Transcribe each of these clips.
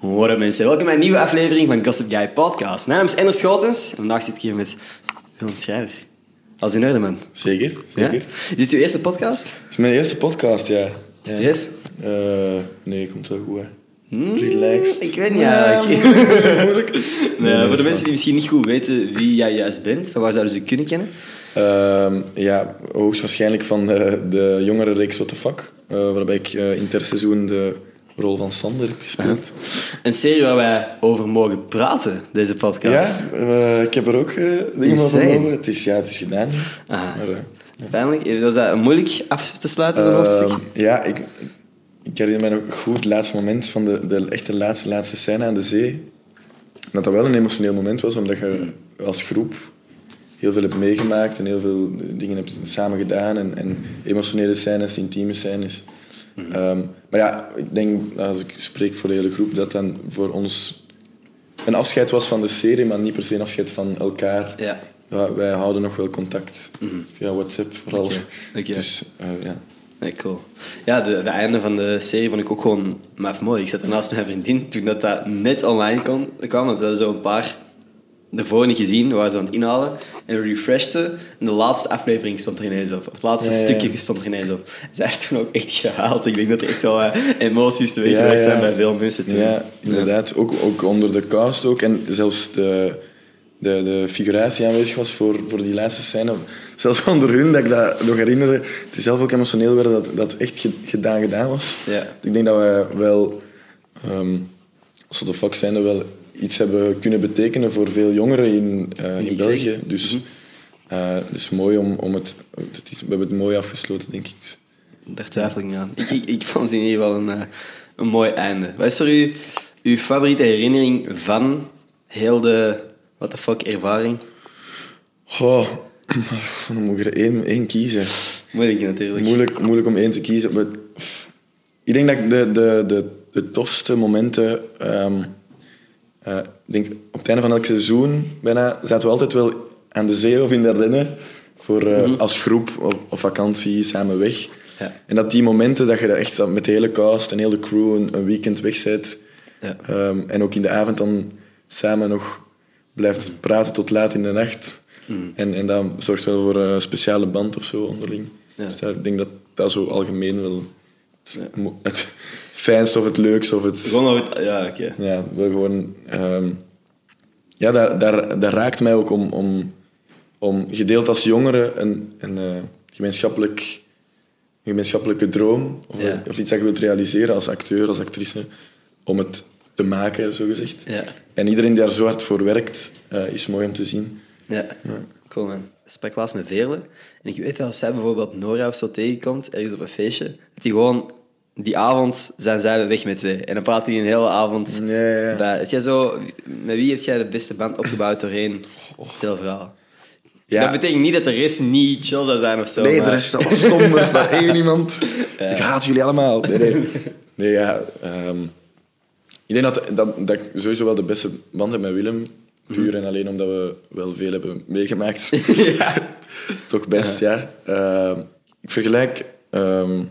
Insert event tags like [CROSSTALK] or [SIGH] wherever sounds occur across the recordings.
Hoi mensen, welkom bij een nieuwe aflevering van Gossip Guy Podcast. Mijn naam is Ender Schotens en vandaag zit ik hier met Willem Schrijver. Als in orde, man. Zeker, Ja? zeker. Is dit uw eerste podcast? Het is mijn eerste podcast, ja. Is het? Eh, nee, komt wel goed, hè. Relaxed. Hmm, Ik weet niet, Ja, [LAUGHS] eigenlijk. [LAUGHS] moeilijk. Nee, nee, voor de mensen die misschien niet goed weten wie jij juist bent, van waar zouden ze kunnen kennen? Ehm, ja, hoogstwaarschijnlijk van de, de jongere reeks What the Fuck. eh, waarbij ik eh, interseizoen de rol van Sander heb gespeeld. Een serie waar wij over mogen praten, deze podcast. Ja, eh, ik heb er ook eh, dingen over gehoord. Het is, ja, het is gedaan. Maar, eh, Pijnlijk. Was dat moeilijk af te sluiten, zo'n hoofdstuk? Ehm, ja, ik, ik herinner mij nog goed het laatste moment van de, de echte laatste, laatste scène aan de zee. Dat dat wel een emotioneel moment was, omdat je als groep heel veel hebt meegemaakt en heel veel dingen hebt samen gedaan. En, en emotionele scènes, intieme scènes. Ehm, maar ja, ik denk, als ik spreek voor de hele groep, dat dan voor ons een afscheid was van de serie, maar niet per se een afscheid van elkaar. Ja. Ja, wij houden nog wel contact, via WhatsApp vooral. Oké, oké. Dus eh, ja. Cool. Ja, de, de einde van de serie vond ik ook gewoon maf mooi. Ik zat er naast mijn vriendin toen dat, dat net online kon, kwam. Want we hadden zo een paar ervoor niet gezien. We waren zo aan het inhalen. En we refreshten. En de laatste aflevering stond er ineens op. Of het laatste Ja, ja. stukje stond er ineens op. Zij heeft toen ook echt gehaald. Ik denk dat er echt wel eh, emoties teweeg Ja, zijn bij veel mensen toen. Ja, inderdaad. Ook, ook onder de cast ook. En zelfs de, de, de figuratie aanwezig was voor, voor die laatste scène. Zelfs onder hun, dat ik dat nog herinner. Het is zelf ook emotioneel werden dat dat echt ge- gedaan gedaan was. Ja. Ik denk dat wij wel, ehm als we de fuck zijn, wel iets hebben kunnen betekenen voor veel jongeren in, eh, in België. Dus eh, het is mooi om, om het... het is, we hebben het mooi afgesloten, denk ik. Daar twijfel ik niet aan. Ik, ik, ik vond het in ieder geval een, eh, een mooi einde. Wat is voor u uw favoriete herinnering van heel de what the fuck ervaring? Goh, [CLEARS THROAT] dan moet ik er één, één kiezen. Moeilijk natuurlijk. Moeilijk, moeilijk om één te kiezen. Maar ik denk dat ik de, de, de, de tofste momenten... ehm, eh, denk, op het einde van elk seizoen bijna, zaten we altijd wel aan de zee of in de Ardennen. Voor, eh, Als groep op, op vakantie, samen weg. Ja. En dat die momenten dat je echt met de hele cast en heel de crew een, een weekend weg bent. Ja. ehm, en ook in de avond dan samen nog blijft praten tot laat in de nacht. En, en dat zorgt wel voor een speciale band of zo onderling. Ja. Dus daar, ik denk dat dat zo algemeen wel het fijnste of het leukste of het... Gewoon nog het... Ja, oké. Ja, gewoon... ehm, ja, daar, daar, daar raakt mij ook om, om, om gedeeld als jongere een, een eh, gemeenschappelijk, een gemeenschappelijke droom of, Ja. of iets dat je wilt realiseren als acteur, als actrice, om het te maken, zogezegd. Ja. En iedereen die daar zo hard voor werkt, eh, is mooi om te zien. Ja. Cool, man. Ik sprak laatst met Veerle. En ik weet dat als zij bijvoorbeeld Nora of zo tegenkomt, ergens op een feestje, dat die gewoon... Die avond zijn zij weg met twee. En dan praat hij een hele avond Ja, ja, ja. bij. Heb jij zo, met wie heeft jij de beste band opgebouwd doorheen veel verhalen? Ja. Dat betekent niet dat de rest niet chill zou zijn of zo. Nee, maar- er is allemaal stom, er is maar één [LAUGHS] iemand. Ik haat jullie allemaal. Nee, nee. nee ja, ehm, ik denk dat, dat, dat ik sowieso wel de beste band heb met Willem. Puur en alleen omdat we wel veel hebben meegemaakt. [LAUGHS] Toch best, ja. Ehm, ik vergelijk ehm,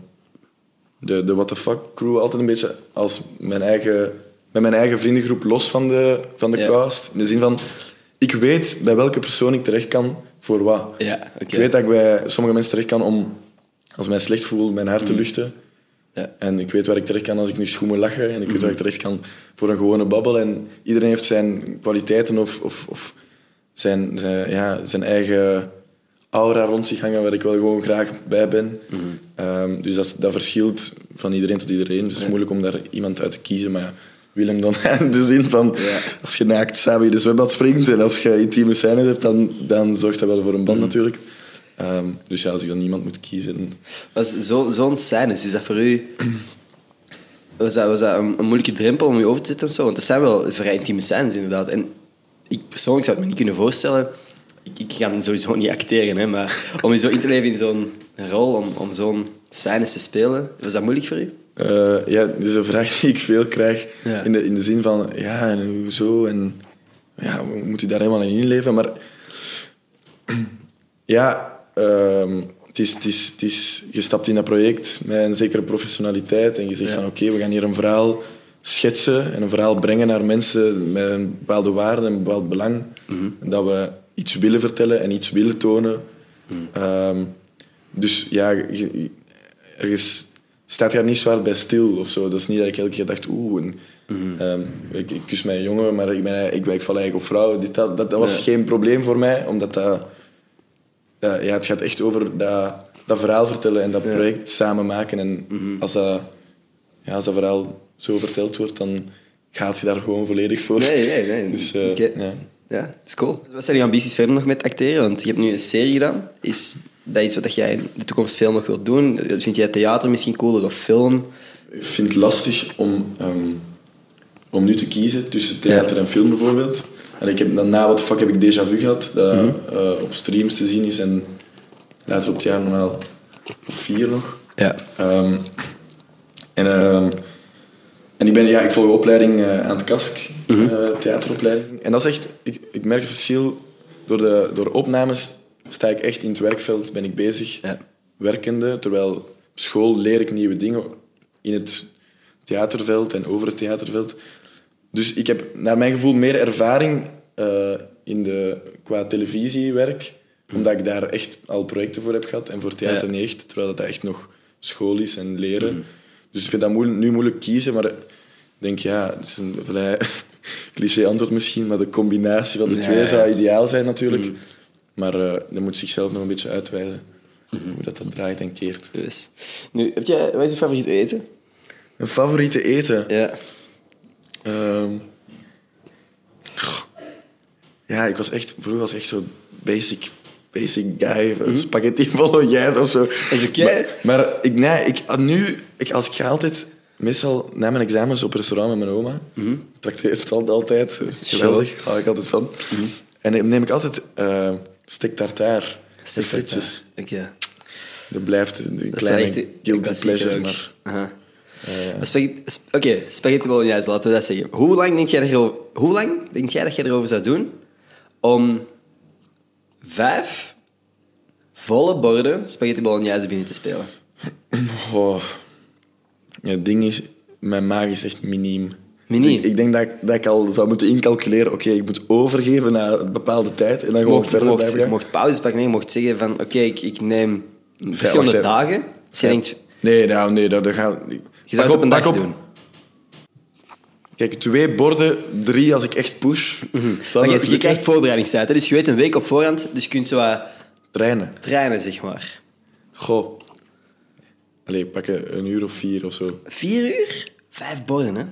de, de What the Fuck crew altijd een beetje als mijn eigen, met mijn eigen vriendengroep los van de, van de Ja. cast. In de zin van, ik weet bij welke persoon ik terecht kan voor wat. Ja. Ik weet dat ik bij sommige mensen terecht kan om, als ik mij slecht voel, mijn hart te luchten. Ja. En ik weet waar ik terecht kan als ik niet goed moet lachen. En ik weet waar ik terecht kan voor een gewone babbel. En iedereen heeft zijn kwaliteiten of, of, of zijn, zijn, ja, zijn eigen aura rond zich hangen waar ik wel gewoon graag bij ben. Ehm, dus dat, dat verschilt van iedereen tot iedereen. Dus het is moeilijk om daar iemand uit te kiezen. Maar ja, Willem dan [LAUGHS] in de zin van... Als je naakt samen in de zwembad springt en als je intieme scènes hebt, dan, dan zorgt dat wel voor een band natuurlijk. Ehm, dus ja, als ik dan niemand moet kiezen... Was zo- Zo'n scène, is dat voor u... Was dat, was dat een, een moeilijke drempel om je over te zetten of zo? Want dat zijn wel vrij intieme scènes, inderdaad. En ik persoonlijk zou het me niet kunnen voorstellen... Ik, ik kan sowieso niet acteren, hè, maar om je zo in te leven in zo'n rol, om, om zo'n scènes te spelen, was dat moeilijk voor u? Eh, ja, dit is een vraag die ik veel krijg. Ja. In, de, in de zin van, ja, en hoezo? En ja, moet u daar helemaal in inleven? Maar [CLEARS THROAT] ja, ehm, het is, het is, het is, je stapt in dat project met een zekere professionaliteit en je zegt Ja. van, oké, we gaan hier een verhaal schetsen en een verhaal brengen naar mensen met een bepaalde waarde en een bepaald belang. En dat we iets willen vertellen en iets willen tonen. Ehm, dus ja, ergens staat daar niet zo hard bij stil of zo. Dat is niet dat ik elke keer dacht, oeh, en, ehm, ik, ik kus mijn jongen, maar ik, ben, ik, ik val eigenlijk op vrouwen. Dit, dat, dat, dat was geen probleem voor mij, omdat dat, dat- ja, het gaat echt over dat, dat verhaal vertellen en dat Ja. project samen maken. En als, dat, ja, als dat verhaal zo verteld wordt, dan gaat je daar gewoon volledig voor. Nee, nee, nee. [LAUGHS] Dus eh, ja. Ja, dat is cool. Wat zijn je ambities verder nog met acteren? Want je hebt nu een serie gedaan. Is dat iets wat jij in de toekomst veel nog wilt doen? Vind jij theater misschien cooler of film? Ik vind het lastig om, ehm, om nu te kiezen tussen theater en film bijvoorbeeld. En ik heb, dan na What the Fuck heb ik Déjà Vu gehad, dat eh, op streams te zien is en later op het jaar normaal op vier nog. Ja. Ehm, en, ehm, en ik, ben, ja, ik volg een opleiding eh, aan het KASK, eh, theateropleiding. En dat is echt, ik, ik merk het verschil. Door de door opnames sta ik echt in het werkveld, ben ik bezig, Ja. werkende. Terwijl op school leer ik nieuwe dingen in het theaterveld en over het theaterveld. Dus ik heb naar mijn gevoel meer ervaring eh, in de, qua televisiewerk, omdat ik daar echt al projecten voor heb gehad. En voor theater Ja. niet echt, terwijl dat echt nog school is en leren. Dus ik vind dat moeilijk, nu moeilijk kiezen, maar ik denk ja, het is een vrij [LAUGHS] cliché antwoord misschien, maar de combinatie van de twee zou ideaal zijn natuurlijk. Maar eh dat moet zichzelf nog een beetje uitwijzen. Hoe dat, dat draait en keert. Dus. Nu, heb jij, wat is je favoriet eten? Een favoriete eten? Ja. Ehm, ja, ik was echt... Vroeger was echt zo basic, basic guy. Spaghetti bolognese of zo. Is oké. Maar, maar ik, nee, ik, nu... Ik, als ik ga altijd... Meestal na mijn examens op restaurant met mijn oma. Mhm. Trakteert het altijd. Geweldig. Hou ik altijd van. Mhm. En dan neem ik altijd uh, frietjes. Oké. Dat blijft een kleine guilty pleasure, ook. maar... Aha. Maar spaghetti- sp- Oké, spaghetti bolognese, laten we dat zeggen. Hoe lang, denk jij hoe lang denk jij dat je erover zou doen om vijf volle borden spaghetti bolognese binnen te spelen? [LAUGHS] Oh. Ja, het ding is, mijn maag is echt miniem. Miniem? Dus ik, ik denk dat ik, dat ik al zou moeten incalculeren, oké, ik moet overgeven na een bepaalde tijd en dan gewoon verder mocht, blijven je mocht pauzes pakken, je mocht zeggen van oké, ik, ik neem verschillende hè. dagen. Dus je Ja. denkt, Nee, nou, nee, dat, dat gaat... je zou het op een dag doen. Kijk, twee borden, drie als ik echt push. Maar je, krijgt voorbereidingstijd, hè, dus je weet een week op voorhand, dus je kunt zo wat Trainen. trainen, zeg maar. Goh. Allee, pakken een uur of vier of zo. Vier uur? Vijf borden, hè?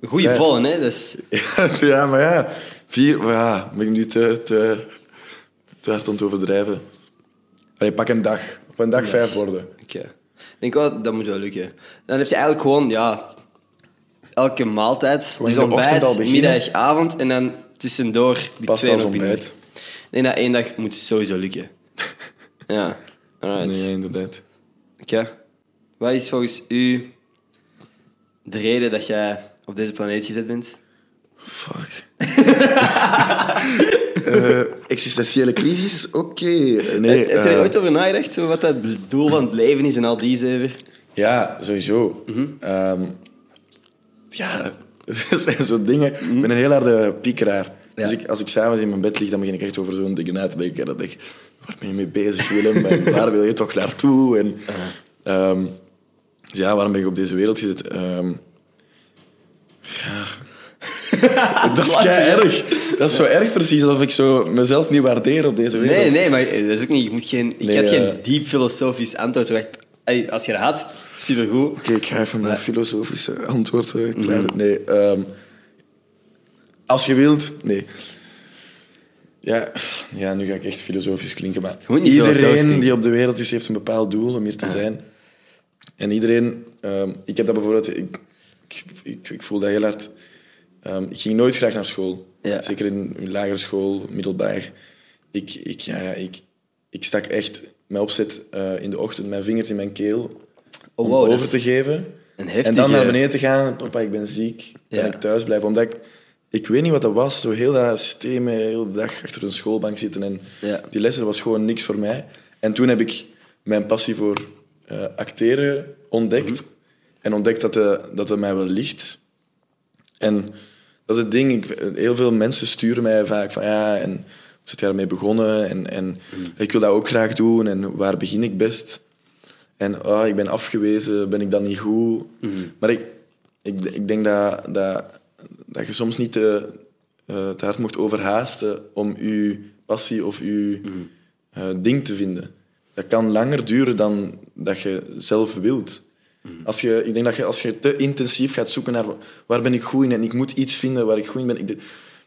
Een goede Vijf. hè? Dus... [LAUGHS] Ja, maar ja. Vier, maar ja, ben ik nu te, te, te hard om te overdrijven. Allee, pak een dag. Op een dag vijf borden. Oké. Ik denk wel, dat moet wel lukken. Dan heb je eigenlijk gewoon, ja, elke maaltijd. Dus ontbijt, middag, avond en dan tussendoor die Past twee als ontbijt. Denk dat één dag moet sowieso lukken. [LAUGHS] ja, alright. Nee, inderdaad. Oké. Wat is volgens u de reden dat jij op deze planeet gezet bent? Fuck. [LAUGHS] Eh, existentiële crisis? Oké. Nee, heb je er eh, ooit over nagedacht, zo wat dat doel van het leven is en al die zeven? Ja, sowieso. Ehm, ja, [LAUGHS] dat zijn zo'n dingen. Ik ben een heel harde piekeraar. Ja. Dus ik, als ik s'avonds in mijn bed lig, dan begin ik echt over zo'n dingen na te denken. En dan denk ik, waar ben je mee bezig, Willem? En [LAUGHS] waar wil je toch naartoe? En, ehm, dus ja, waarom ben ik op deze wereld gezet? Ehm, ja... [LAUGHS] dat is kei erg. Dat is zo erg precies, alsof ik zo mezelf niet waardeer op deze wereld. Nee, nee, maar dat is ook niet. Je moet geen, ik Nee, had eh. geen diep filosofisch antwoord. Als je dat had, supergoed. Oké, ik ga even mijn filosofische antwoord eh, klaar. Nee, ehm, als je wilt, nee. Ja, ja, nu ga ik echt filosofisch klinken, maar iedereen die op de wereld is, heeft een bepaald doel om hier te zijn. En iedereen, ehm, ik heb dat bijvoorbeeld, ik, ik, ik, ik voel dat heel hard. Ehm, ik ging nooit graag naar school, Ja. zeker in, in lagere school, middelbaar. Ik, ik, ja, ik, ik stak echt mijn opzet eh, in de ochtend, mijn vingers in mijn keel Oh, om wow, dat over te geven. En dan naar beneden te gaan. Papa, ik ben ziek. Kan Ja. ik thuis blijven? Omdat ik... Ik weet niet wat dat was. Zo heel dat systeem, heel de dag achter een schoolbank zitten. En Ja. die lessen was gewoon niks voor mij. En toen heb ik mijn passie voor eh, acteren ontdekt. Mhm. En ontdekt dat, de, dat het mij wel ligt. En dat is het ding. Ik, heel veel mensen sturen mij vaak van ja, en hoe zit jij ermee begonnen? En, en ik wil dat ook graag doen. En waar begin ik best? En oh, ik ben afgewezen, ben ik dan niet goed? Maar ik, ik, ik denk dat, dat, dat je soms niet te, eh, te hard mocht overhaasten om je passie of je eh, ding te vinden. Dat kan langer duren dan dat je zelf wilt. Als je, ik denk dat je als je te intensief gaat zoeken naar waar ben ik goed in en ik moet iets vinden waar ik goed in ben. Ik, de-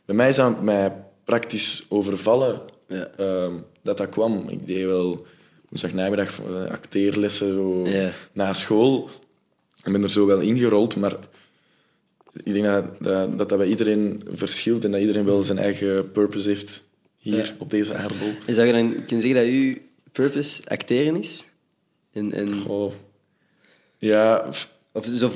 bij mij is dat mij praktisch overvallen Ja. ehm, dat dat kwam. Ik deed wel woensdag namiddag eh, acteerlessen zo, Ja. na school. Ik ben er zo wel ingerold, maar ik denk dat dat, dat dat bij iedereen verschilt en dat iedereen wel zijn eigen purpose heeft hier Ja. op deze aardbol. En zou je dan kunnen zeggen dat uw purpose acteren is? En, en, Oh. Ja, of, dus of,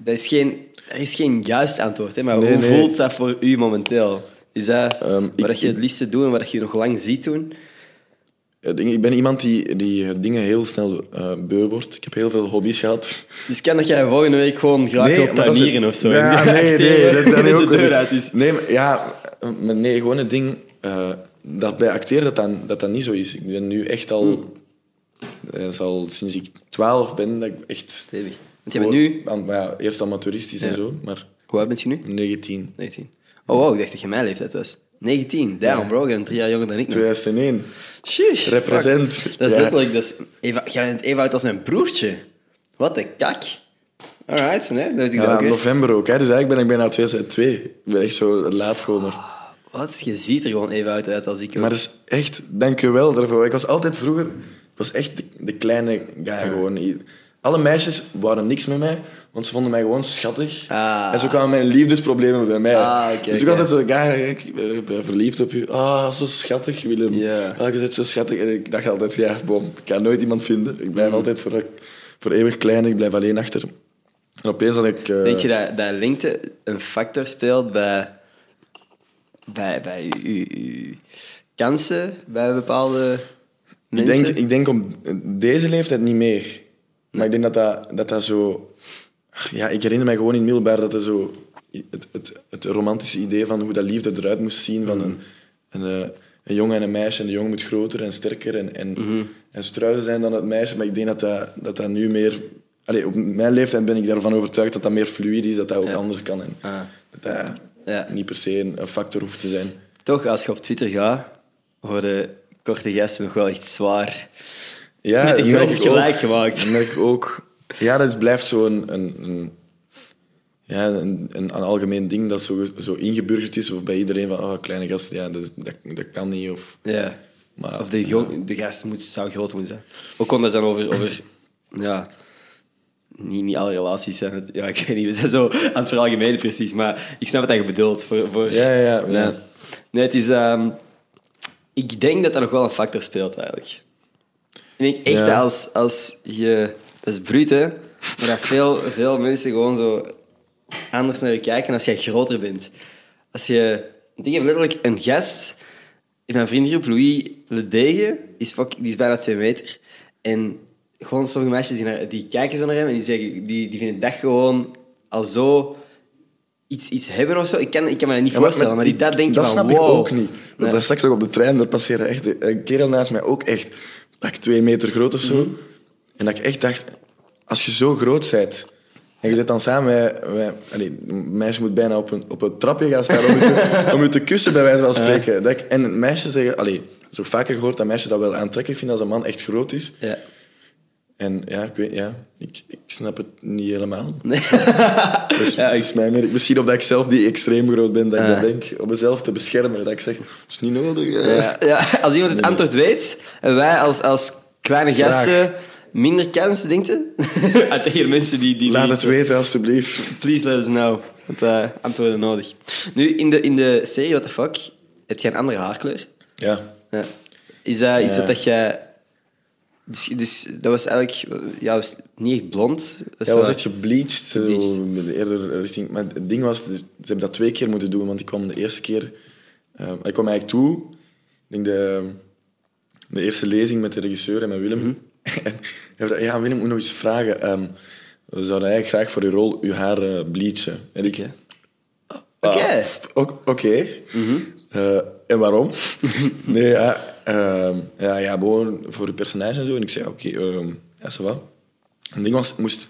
dat is geen, er is geen juist antwoord, hè, maar Nee, hoe nee. voelt dat voor u momenteel? Is dat Ehm, wat ik- dat je het liefste doet en wat dat je nog lang ziet doen? ik ben iemand die, die dingen heel snel eh beu wordt. Ik heb heel veel hobby's gehad. Dus kan dat jij volgende week gewoon graag Nee, wilt dat is- of zo? Ja, nee, nee, [LAUGHS] dat is en nu de ook deur uit is. Nee, maar ja, maar nee, gewoon het ding eh, dat bij acteren dat dat, dat dat niet zo is. Ik ben nu echt al, Hmm. eh, al sinds ik 12 ben, dat ik echt. Stevig. Want je bent nu... Aan, maar ja, eerst amateuristisch en Ja. zo, maar Hoe oud bent je nu? 19. 19. Oh wow, ik dacht dat je mijn leeftijd was. 19, damn bro, je bent drie jaar jonger dan ik nog. 2001. Sheesh, Represent. fuck. Dat is Ja. letterlijk, dat is even, jij bent even oud als mijn broertje. Wat een kak. Alright, nee, dat weet ik Ja, dan ook. november ook. Hè. Dus eigenlijk ben ik bijna 2002. Ik ben echt zo laatkomer. Wat? Je ziet er gewoon even uit als ik. ook. Maar dat is echt, dank je wel daarvoor. Ik was altijd vroeger, ik was echt de, de kleine guy gewoon. Alle meisjes waren niks met mij, want ze vonden mij gewoon schattig. Ah. En zo kwamen mijn liefdesproblemen bij mij. Ah, dus ik oké. altijd zo, ja, ik ben- verliefd op je. Ah, zo schattig, Willem. Ja. Ah, je bent zo schattig. En ik dacht altijd, ja, bom, ik kan nooit iemand vinden. Ik blijf Mm. altijd voor, voor eeuwig klein, ik blijf alleen achter. En opeens had ik... eh, Denk je dat, dat lengte een factor speelt bij, bij, bij uw, uw kansen bij bepaalde Ik mensen? denk, ik denk op deze leeftijd niet meer. Maar ik denk dat dat, dat, dat zo... Ja, ik herinner mij gewoon in middelbaar dat er zo... Het, het, het romantische idee van hoe dat liefde eruit moest zien van een, een, eh, een jongen en een meisje. En de jongen moet groter en sterker en, en, en struizen zijn dan het meisje. Maar ik denk dat dat, dat, dat nu meer... Allee, op mijn leeftijd ben ik daarvan overtuigd dat dat meer fluïde is, dat dat ook anders kan. En Ah. dat dat Ja. niet per se een, factor hoeft te zijn. Toch, als je op Twitter gaat, worden korte gasten nog wel echt zwaar. Ja, Met gelijk gemaakt. Dat merk ik ook. Ja, dat blijft zo een, een, ja, een, een, een algemeen ding dat zo, zo ingeburgerd is. Of bij iedereen van, oh, kleine gasten, ja, dat, dat, dat kan niet. Of, Ja. Maar- of de, jong, de gast moet, zou groter moeten zijn. Ook kon dat dan over... over ja, niet, niet alle relaties zijn het... Ja, ik weet niet, we zijn zo aan het veralgemenen precies. Maar ik snap wat je bedoelt. Voor, voor, Ja, ja, ja. Nee, nee het is... ehm, ik denk dat dat nog wel een factor speelt, eigenlijk. Ik denk echt Ja. als, als je... Dat is bruut, hè? Maar dat veel, veel mensen gewoon zo anders naar je kijken als jij groter bent. Als je... Ik heb letterlijk een gast in mijn vriendengroep, Louis Ledege, is, fuck- die is bijna twee meter. En gewoon sommige meisjes die, naar, die kijken zo naar hem en die, zeggen, die, die vinden dat gewoon al zo iets, iets hebben of zo. Ik kan, ik kan me dat niet Ja, maar- voorstellen, maar, die dat denken dat van snap wow. ik ook niet. Want Nee. dat straks ook op de trein, daar passeerde echt een kerel naast mij ook echt pak twee meter groot of zo. Mhm. En dat ik echt dacht, als je zo groot bent en je zit dan samen met... met allee, een meisje moet bijna op een, op een trapje gaan staan om je te, [LAUGHS] om je te kussen, bij wijze van spreken. Dat ik, en meisjes zeggen... Allee, dat ook vaker gehoord dat meisjes dat wel aantrekkelijk vinden als een man echt groot is. Ja. En ja, ik, weet, ja, ik, ik snap het niet helemaal. [LAUGHS] Nee. Dus, Ja, ik- is mijn mening. Misschien omdat ik zelf die extreem groot ben, dat ik Ah. dat denk. Om mezelf te beschermen. Dat ik zeg, dat is niet nodig. Ja, ja, als iemand het antwoord weet, en wij als, als kleine Graag. gasten minder kans, denkt je? [LAUGHS] Ah, Tegen mensen die... die Laat die- het weten, alstublieft. Please let us know. Want uh, antwoorden nodig. Nu, in de, in de serie What the Fuck heb je een andere haarkleur. Ja. Ja. Is dat iets Ja. wat dat jij... Dus, dus dat was eigenlijk ja, was niet echt blond. Dat Ja, was echt gebleached. Gebleached. zo, eerder richting, maar het ding was, ze hebben dat twee keer moeten doen. Want ik kwam de eerste keer... eh, ik kwam eigenlijk toe. Ik denk de, de eerste lezing met de regisseur en met Willem. Mhm. [LAUGHS] en hij zei, ja, Willem, moet nog eens vragen. ehm, we zouden eigenlijk graag voor uw rol uw haar eh, bleachen. En ik, Oké. Oké. Ah, ok- Oké. Eh, en waarom? [LAUGHS] nee, ja, ehm, ja, ja, gewoon voor de personage en zo. En ik zei, oké, ehm, ja, ça va. Het ding was, ik moest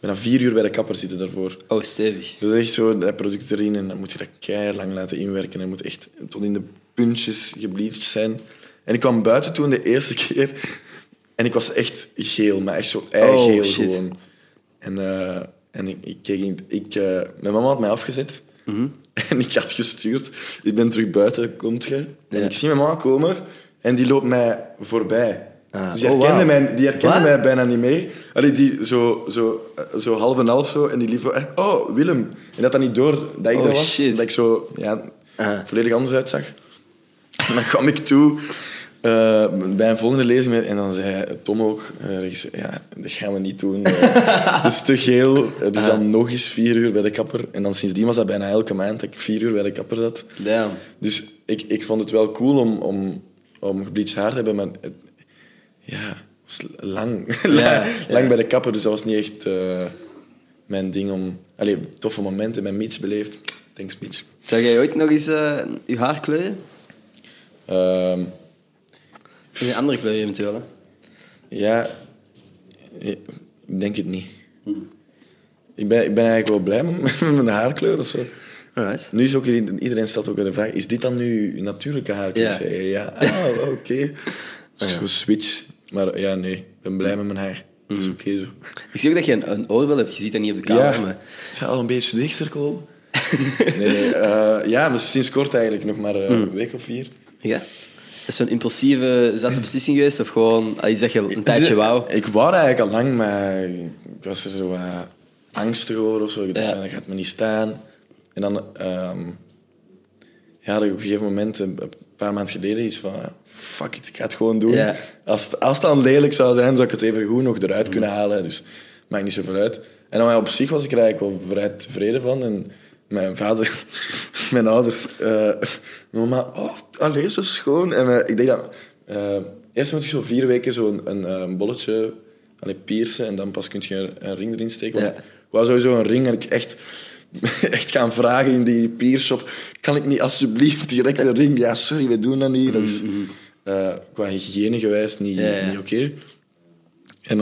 bijna vier uur bij de kapper zitten daarvoor. Oh, stevig. Dus echt zo, dat product erin en dan moet je dat keihard lang laten inwerken. En moet echt tot in de puntjes gebleached zijn. En ik kwam buiten toen de eerste [LAUGHS] keer en ik was echt geel, maar echt zo eigeel Oh, shit. gewoon. En, eh, en ik, ik keek, ik, eh, mijn mama had mij afgezet Mhm. [LAUGHS] en ik had gestuurd. Ik ben terug buiten, komt je? En Ja. ik zie mijn mama komen en die loopt mij voorbij. Ah. Dus die Oh, herkende, mij, die herkende mij bijna niet meer. Allee, die zo, zo, zo half en half zo. En die liep voor, eh, oh, Willem. En dat dan niet door dat ik Oh, dat was. shit. Dat ik zo ja, Ah. volledig anders uitzag. [LAUGHS] En dan kwam ik toe eh, bij een volgende lezing. met- En dan zei Tom ook, eh, ja, dat gaan we niet doen. Eh, [LAUGHS] dat is te geel. Dus dan nog eens vier uur bij de kapper. En dan sindsdien was dat bijna elke maand dat ik vier uur bij de kapper zat. Damn. Dus ik, ik vond het wel cool om, om, om gebleached haar te hebben, maar het, ja, was lang, [LAUGHS] Ja, lang bij de kapper, dus dat was niet echt mijn ding om... Allee, toffe momenten met Mitch beleefd. Thanks, Mitch. Zou jij ooit nog eens je haar kleuren? Of een andere kleur eventueel, hè? ja, ik denk het niet. Ik, ben, ik ben eigenlijk wel blij met mijn haarkleur of zo. Alright. Nu is ook iedereen iedereen stelt ook de vraag: is dit dan nu natuurlijke haarkleur? Ja. Ja. Ah, oké. [LAUGHS] Dus Zo switch. Maar ja, nee, ik ben blij met mijn haar. Dat is oké zo. Ik zie ook dat je een, een oorbel hebt. Je ziet dat niet op de camera, Ja, maar... zou al een beetje dichter komen. [LAUGHS] nee, nee. eh, ja, maar sinds kort eigenlijk. Nog maar eh, een week of vier. Ja. Is zo'n impulsieve, een beslissing geweest? Of gewoon ah, iets dat je een tijdje wou? Ik wou eigenlijk al lang, maar ik was er zo wat angstig over of zo. Ik dacht, Ja. dat gaat me niet staan. En dan ehm, ja, had ik op een gegeven moment, een een paar maanden geleden, iets van... Fuck it, ik ga het gewoon doen. Ja. Als, het, als het dan lelijk zou zijn, zou ik het even goed nog eruit kunnen halen. Dus maakt niet zoveel uit. En dan op zich was ik er eigenlijk wel vrij tevreden van. En mijn vader, [LAUGHS] mijn ouders, mijn mama, oh, allee, zo schoon. En eh, ik denk dat... eh, eerst moet je zo vier weken zo'n een, een bolletje allee, piercen en dan pas kun je een, een ring erin steken. Want Ja. ik wou sowieso een ring en ik echt, [LAUGHS] echt gaan vragen in die piershop. Kan ik niet alsjeblieft direct een ring? Ja, sorry, we doen dat niet. Dat is eh, qua hygiënegewijs niet, Ja, ja. niet oké. En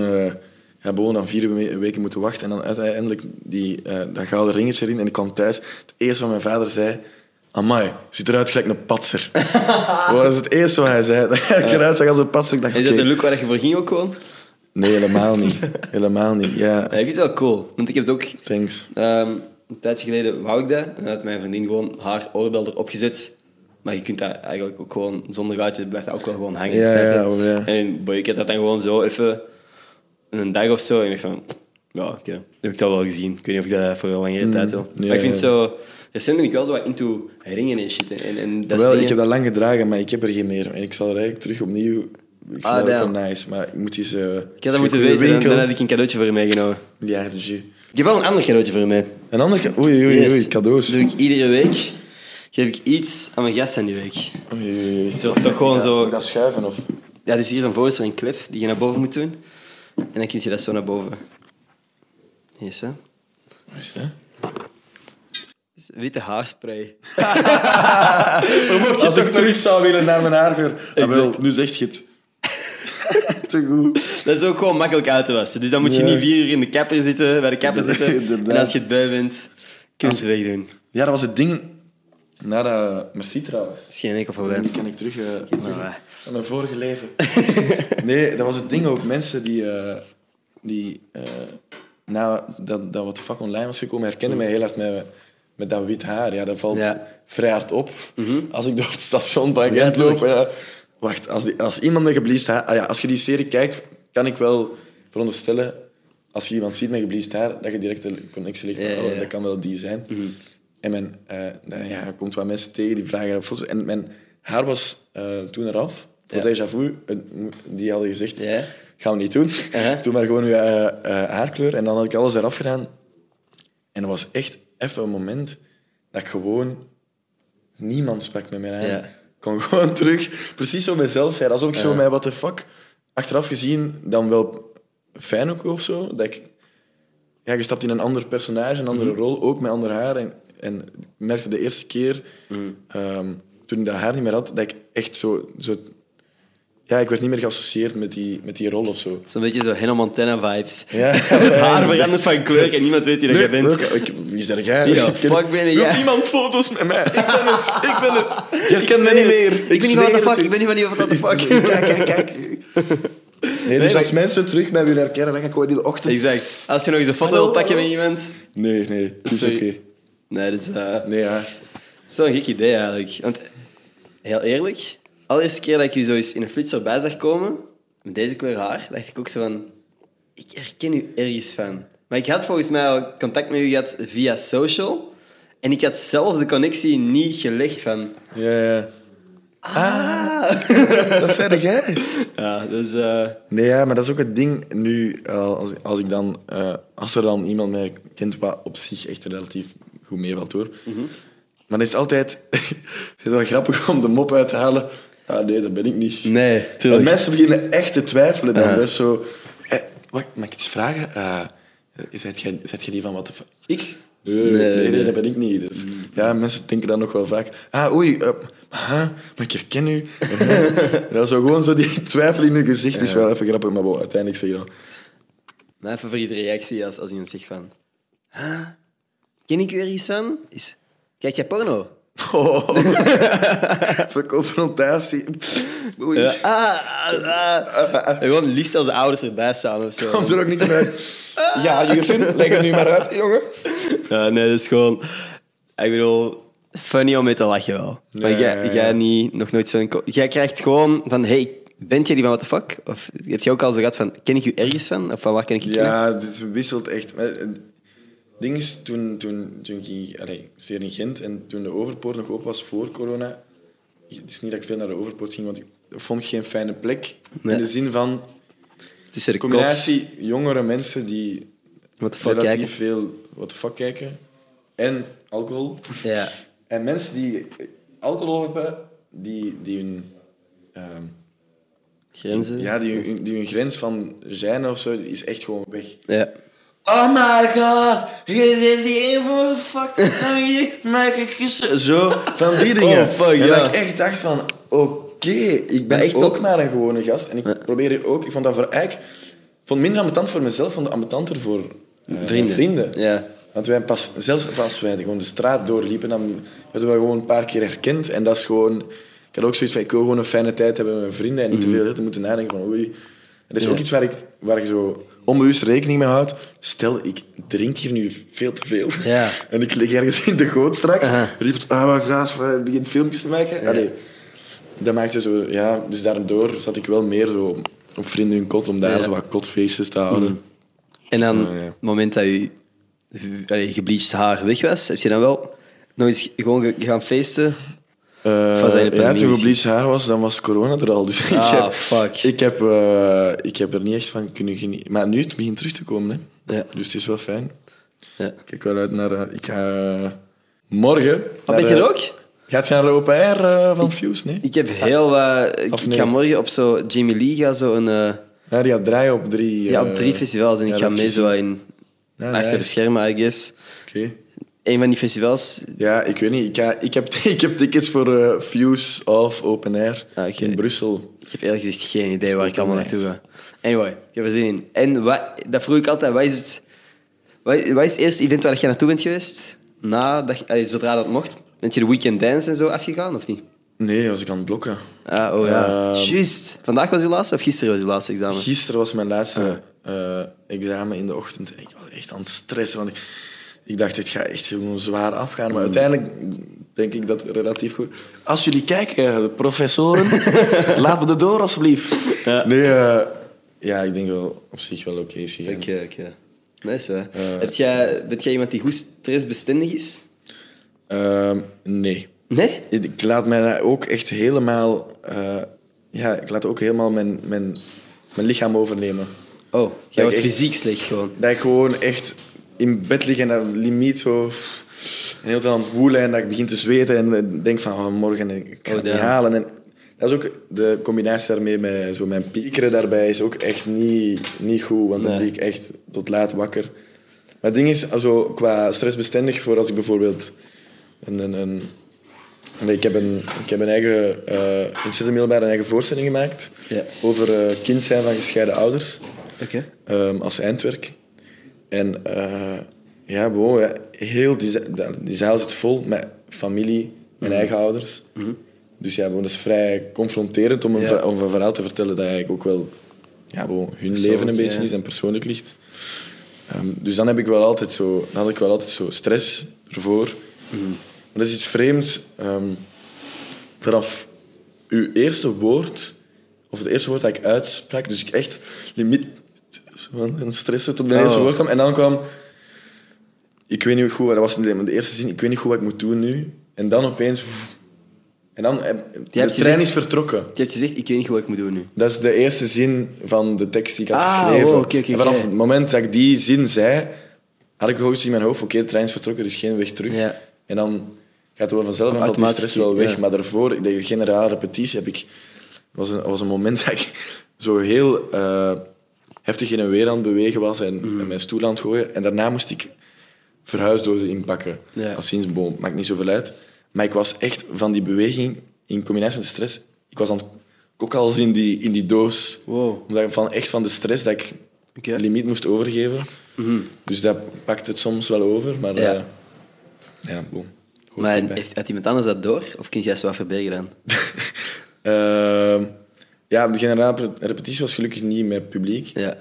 uh, ja, gewoon dan vier we- weken moeten wachten. En dan uiteindelijk die, eh, dat gouden ringetje erin. En ik kwam thuis. Het eerste wat mijn vader zei... Amai, ziet eruit gelijk een patser. [LAUGHS] dat was het eerste wat hij zei. [LAUGHS] Dat ik eruit zag als een patser. Ik dacht, Is dat de look waar je voor ging ook gewoon? Nee, helemaal niet. [LAUGHS] Helemaal niet. Ja, Ja, ik vind het wel cool. Want ik heb het ook... thanks. ehm, een tijdje geleden wou ik dat. En dan had mijn vriendin gewoon haar oorbel erop gezet. Maar je kunt dat eigenlijk ook gewoon zonder gaatje blijft dat ook wel gewoon hangen. Ja, ja, oh, ja. En boy, ik had dat dan gewoon zo even een dag of zo. En ik dacht van, ja, oké. Heb ik dat wel gezien. Ik weet niet of ik dat voor een langere tijd wil. Mm, ja, maar ik vind ja. zo... Recent ben ik wel zo wat into ringen en shit. En, en dat Wel, ik heb dat lang gedragen, maar ik heb er geen meer. En ik zal er eigenlijk terug opnieuw... Ik vind Ah, dat ook damn. wel nice, maar ik moet eens... eh Ik had dat moeten weten, dan, dan had ik een cadeautje voor je meegenomen. Ja, de jus. Ik heb wel een ander cadeautje voor je mee. Een ander... ca- Oei, oei, Yes. oei, cadeaus. Dat doe ik iedere week. Geef ik iets aan mijn gasten die week. Oei, oei, oei. Zo, toch gewoon dat- zo... dat schuiven, of... Ja, dus hier een voorstel een clip die je naar boven moet doen. En dan kun je dat zo naar boven. Yes, hè. Wat is dat? Is witte haarspray. [LAUGHS] Als ik terug zou willen naar mijn haargeur. Ah, wel, nu zegt je het. [LAUGHS] Te goed. Dat is ook gewoon makkelijk uit te wassen. Dus dan moet je Ja. niet vier uur in de kapper zitten, bij de kapper [LAUGHS] zitten. En als je het bui bent, kun je het wegdoen. Ja, dat was het ding. Na dat... Merci trouwens. Dat is geen enkel probleem. kan ik terug, terug maar, eh. naar mijn vorige leven. [LAUGHS] nee, dat was het ding ook. Mensen die, eh, die eh, na dat, dat wat de fuck online was gekomen, herkenden mij heel hard met, met dat wit haar. Ja, dat valt Ja. Mhm. vrij hard op. Als ik door het station van Gent loop. en, wacht, als, die- als iemand met gebleached haar... Ah, ja, als je die serie kijkt, kan ik wel veronderstellen... Als je iemand ziet met gebleached haar, dat je direct een connectie Ja, ja, oh. Mhm. dat kan wel die zijn. En mijn, eh, nou ja, komt wat mensen tegen die vragen foto's. En mijn haar was eh, toen eraf. Voor Ja. Déjà Vu, eh, die hadden gezegd, Ja. gaan we niet doen. Uh-huh. Doe maar gewoon je haarkleur. En dan had ik alles eraf gedaan. En dat was echt even een moment dat ik gewoon... Niemand sprak met mij aan. Ja. Ik kon [LAUGHS] gewoon terug, precies zo mezelf zijn. Alsof ik zo Ja. mij, what the fuck, achteraf gezien, dan wel fijn ook of zo. Dat ik ja, je stapt in een ander personage, een andere rol, ook met ander haar. En En ik merkte de eerste keer, ehm, toen ik dat haar niet meer had, dat ik echt zo... zo ja, ik werd niet meer geassocieerd met die, met die rol of zo. Zo'n beetje zo Hannah Montana-vibes. [LAUGHS] Ja. Het haar verandert van kleur en niemand weet wie dat jij bent. welke- ik, wie jij? Ja, Ik fuck ben jij? iemand foto's met mij? Ik ben het, ik ben het. [LAUGHS] Je Ik kent mij niet meer. Ik ben niet the het. fuck. Ik ben niet van die what the fuck. Kijk, kijk, kijk. [LAUGHS] Nee, dus als mensen terug mij willen herkennen, dan ga ik gewoon in de ochtend... Exact. Als je nog eens een foto wilt pakken met iemand... Nee, nee, het is oké. Sorry. Nee, dat is... eh, Nee, ja. Zo'n gek idee eigenlijk. Want heel eerlijk, de allereerste keer dat ik je zo eens in een flitser bij zag komen, met deze kleur haar, dacht ik ook zo van... Ik herken u ergens van. Maar ik had volgens mij al contact met u gehad via social. En ik had zelf de connectie niet gelegd van... Ja, ja. Ah, [LAUGHS] dat zei jij. Ja, dus... eh, Nee, ja, maar dat is ook het ding nu, eh, als, als ik dan... als er dan iemand mij kent, wat op zich echt relatief goed meevalt, hoor. Maar dan is het altijd... [LAUGHS] het is wel grappig om de mop uit te halen. Ah, nee, dat ben ik niet. nee, tuurlijk. mensen beginnen echt te twijfelen dan. Dat is zo... Eh, wat, mag ik iets vragen? Uh, Zet jij, zet jij die van wat de... Ik? Nee, nee, nee, nee. dat ben ik niet. Dus, Ja, mensen denken dan nog wel vaak... Ah, oei, eh, huh, maar ik herken u. en dan [LAUGHS] zo gewoon zo die [LAUGHS] twijfel in je gezicht is wel even grappig. Maar uiteindelijk zeg je dan... Mijn favoriete reactie als, als iemand zegt van... Huh? Ken ik u ergens van? Is... Kijk jij porno? Oh, [LAUGHS] voor confrontatie. Oei. Ja. Ah, ah, ah. Gewoon liefst als de ouders erbij staan of zo. Komt er ook niks bij? [LAUGHS] Ja, Jurgen, leg het nu maar uit, jongen. Ja, nee, dat is gewoon... Ik bedoel, funny om mee te lachen wel. maar Ja, jij, ja, jij niet, nog nooit zo'n... Jij krijgt gewoon van, hey, bent jij die van what the fuck? Of heb je ook al zo gehad van, ken ik u ergens van? Of van waar ken ik je kennen? Ja, het wisselt echt. Het ding is, toen, toen, toen ik ging- allee, studeerde in Gent en toen de Overpoort nog open was voor corona... Het is niet dat ik veel naar de Overpoort ging, want ik vond geen fijne plek. Nee. In de zin van Tussen de klas. combinatie jongere mensen die What the fuck relatief kijken. veel what the fuck kijken en alcohol. Ja. En mensen die alcohol hebben, die, die hun... ehm, Grenzen. ja, die, die hun grens van zijn of zo, is echt gewoon weg. Ja. Oh my god, je zit hier voor fuck, [LAUGHS] maak ik kussen. Zo, van die dingen. Oh, fuck, en ja. dat ik echt dacht van, oké, ik ben Maar echt ook maar een gewone gast. En ik probeer hier ook, ik vond dat voor eigenlijk, vond het minder ambetant voor mezelf, vond het ambetanter voor mijn Vrienden. vrienden. Ja. Want wij pas, zelfs als wij gewoon de straat doorliepen, dan werden we gewoon een paar keer herkend. En dat is gewoon... Ik had ook zoiets van, ik wil gewoon een fijne tijd hebben met mijn vrienden en niet te veel te moeten nadenken van oei. Dat is ook iets waar ik, waar ik zo onbewust rekening mee houd. Stel, ik drink hier nu veel te veel. Ja. [LAUGHS] En ik lig ergens in de goot straks. Riep het, ah, wat gaaf, eh, begint filmpjes te maken. Allee, dat maakte zo, ja. Dus daardoor zat ik wel meer zo op vrienden hun kot, om daar Ja. zo wat kotfeestjes te houden. En dan, ja. het moment dat je allee, gebleached haar weg was, heb je dan wel nog eens gewoon ge- gaan feesten? De ja, toen gebleached haar was, dan was corona er al. Dus ik, Ah, heb, fuck. Ik, heb, eh, ik heb er niet echt van kunnen genieten. Maar nu het begint terug te komen. Hè. Ja. Dus het is wel fijn. Ja. Ik kijk wel uit naar... eh, ik ga morgen... Oh, naar, ben je ook? Gaat je naar de open air van Fuse? Nee? Ik heb heel wat... Ik, ik ga morgen op zo... Jamie Lee gaat zo een... Ja, die gaat draaien op drie... ja, op drie festivals en ik ga mee zo in... Achter de schermen, I guess. Oké. Een van die festivals... Ja, ik weet niet. Ik, ga, ik, heb, [LAUGHS] ik heb tickets voor eh, Fuse of Open Air Ah, in Brussel. Ik heb eerlijk gezegd geen idee waar ik allemaal naartoe ga. Anyway, ik heb er zin in. En wat, dat vroeg ik altijd, wat is het... Wat, wat is het eerste event waar je naartoe bent geweest? Na, dat, je- allee, zodra dat mocht? Bent je de weekend dance en zo afgegaan, of niet? Nee, was ik aan het blokken. Ah, oh ja. Ehm. Juist. Vandaag was uw laatste of gisteren was uw laatste examen? Gisteren was mijn laatste Ah. eh, examen in de ochtend. En ik was echt aan het stressen. Want ik, ik dacht, het gaat echt gewoon zwaar afgaan. Maar uiteindelijk denk ik dat relatief goed... Als jullie kijken, professoren, [LAUGHS] laat me er door, alsjeblieft. Nee, eh, ja, ik denk wel op zich wel oké is gegaan. Oké, oké. Nice, hè. Heb jij, bent jij iemand die goed stressbestendig is? Ehm, nee. Nee? Ik laat mij ook echt helemaal... eh, ja, ik laat ook helemaal mijn, mijn, mijn lichaam overnemen. Oh, jij wordt echt- fysiek slecht gewoon. Dat ik gewoon echt in bed lig en dat limiet zo... En heel tijd aan het woelen en dat ik begin te zweten en denk van oh, morgen ik kan het Oh, niet halen. En dat is ook de combinatie daarmee met zo mijn piekeren daarbij is ook echt niet, niet goed, want dan Nee. lig ik echt tot laat wakker. Maar het ding is, also, qua stressbestendig, voor als ik bijvoorbeeld een... een, een nee, ik, heb een, ik heb een eigen, eh in zesde middelbaar een eigen voorstelling gemaakt Ja. over eh, kind zijn van gescheiden ouders ehm, als eindwerk. En eh, ja, ja, heel die, die zaal zit vol met familie, mijn eigen ouders. Dus ja, bon, dat is vrij confronterend om een, Ja. om een verhaal te vertellen dat eigenlijk ook wel ja, bon, hun leven een beetje ja. is en persoonlijk ligt. Ehm, dus dan heb ik wel altijd zo, dan had ik wel altijd zo stress ervoor. Maar dat is iets vreemds. ehm, vanaf uw eerste woord, of het eerste woord dat ik uitsprak, dus ik echt limiet zo aan het stressen tot mijn eerste kwam. En dan kwam, ik weet niet goed, wat- dat was de de eerste zin, ik weet niet goed wat ik moet doen nu. En dan opeens, en dan, eh, de trein gezegd- is vertrokken. Je hebt gezegd, ik weet niet goed wat ik moet doen nu. Dat is de eerste zin van de tekst die ik had Ah, geschreven. oh, en vanaf het moment dat ik die zin zei, had ik gewoon iets in mijn hoofd. Oké, de trein is vertrokken, er is geen weg terug. Ja. En dan gaat het wel vanzelf en valt die stress wel weg. ja. Maar daarvoor, de generale repetitie, heb ik, was, een, was een moment dat ik zo heel eh, heftig in en weer aan het bewegen was en, Mhm. en mijn stoel aan het gooien. En daarna moest ik verhuisdozen inpakken. Ja. Als sinds, boom, maakt niet zoveel uit. Maar ik was echt van die beweging, in combinatie met de stress, ik was aan het kokkels in die, in die doos. Wow. Omdat ik van, echt van de stress dat ik een limiet moest overgeven. Dus dat pakt het soms wel over, maar Ja. ja, ja boom. Hoort Maar heeft, had iemand anders dat door? Of kun jij zo wat verbergen dan? [LAUGHS] ja, de generale repetitie was gelukkig niet met publiek. Ja.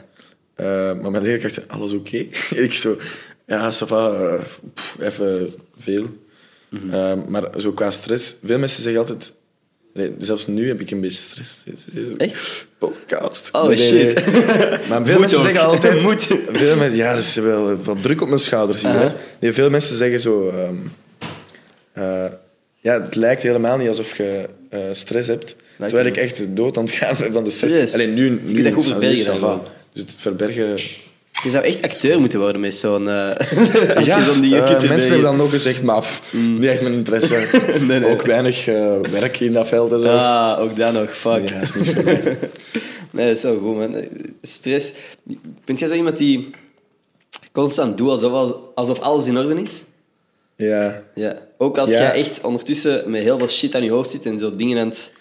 Eh, maar mijn leerkracht zei, alles oké? [LAUGHS] ik zo, ja, ça va, eh, even veel. Mhm. Ehm, maar zo qua stress, veel mensen zeggen altijd... Nee, zelfs nu heb ik een beetje stress. Deze Echt? Podcast. Oh, Nee, shit. nee. [LAUGHS] Maar veel mensen ook. zeggen altijd... [LAUGHS] Moet. Veel mensen, ja, er is wel wat druk op mijn schouders hier. hè. Uh-huh. Nee, veel mensen zeggen zo... ehm, eh, ja, het lijkt helemaal niet alsof je eh, stress hebt. Terwijl ik echt dood aan het gaan ben van de. Serieus? Alleen nu, nu kunt dat goed verbergen is dan. Dus het verbergen... Je zou echt acteur moeten worden met zo'n... eh [LAUGHS] ja, je eh, mensen hebben dan nog gezegd, maar pff, niet echt mijn interesse. [LAUGHS] Nee, nee. Ook weinig eh, werk in dat veld en zo. Ah, ook dat nog. Fuck. Ja, dat is niks voor mij. [LAUGHS] Nee, dat is zo goed, man. Stress. Ben jij zo iemand die constant doet alsof, alsof alles in orde is? Ja. Ja. Ook als Ja. jij echt ondertussen met heel veel shit aan je hoofd zit en zo dingen aan het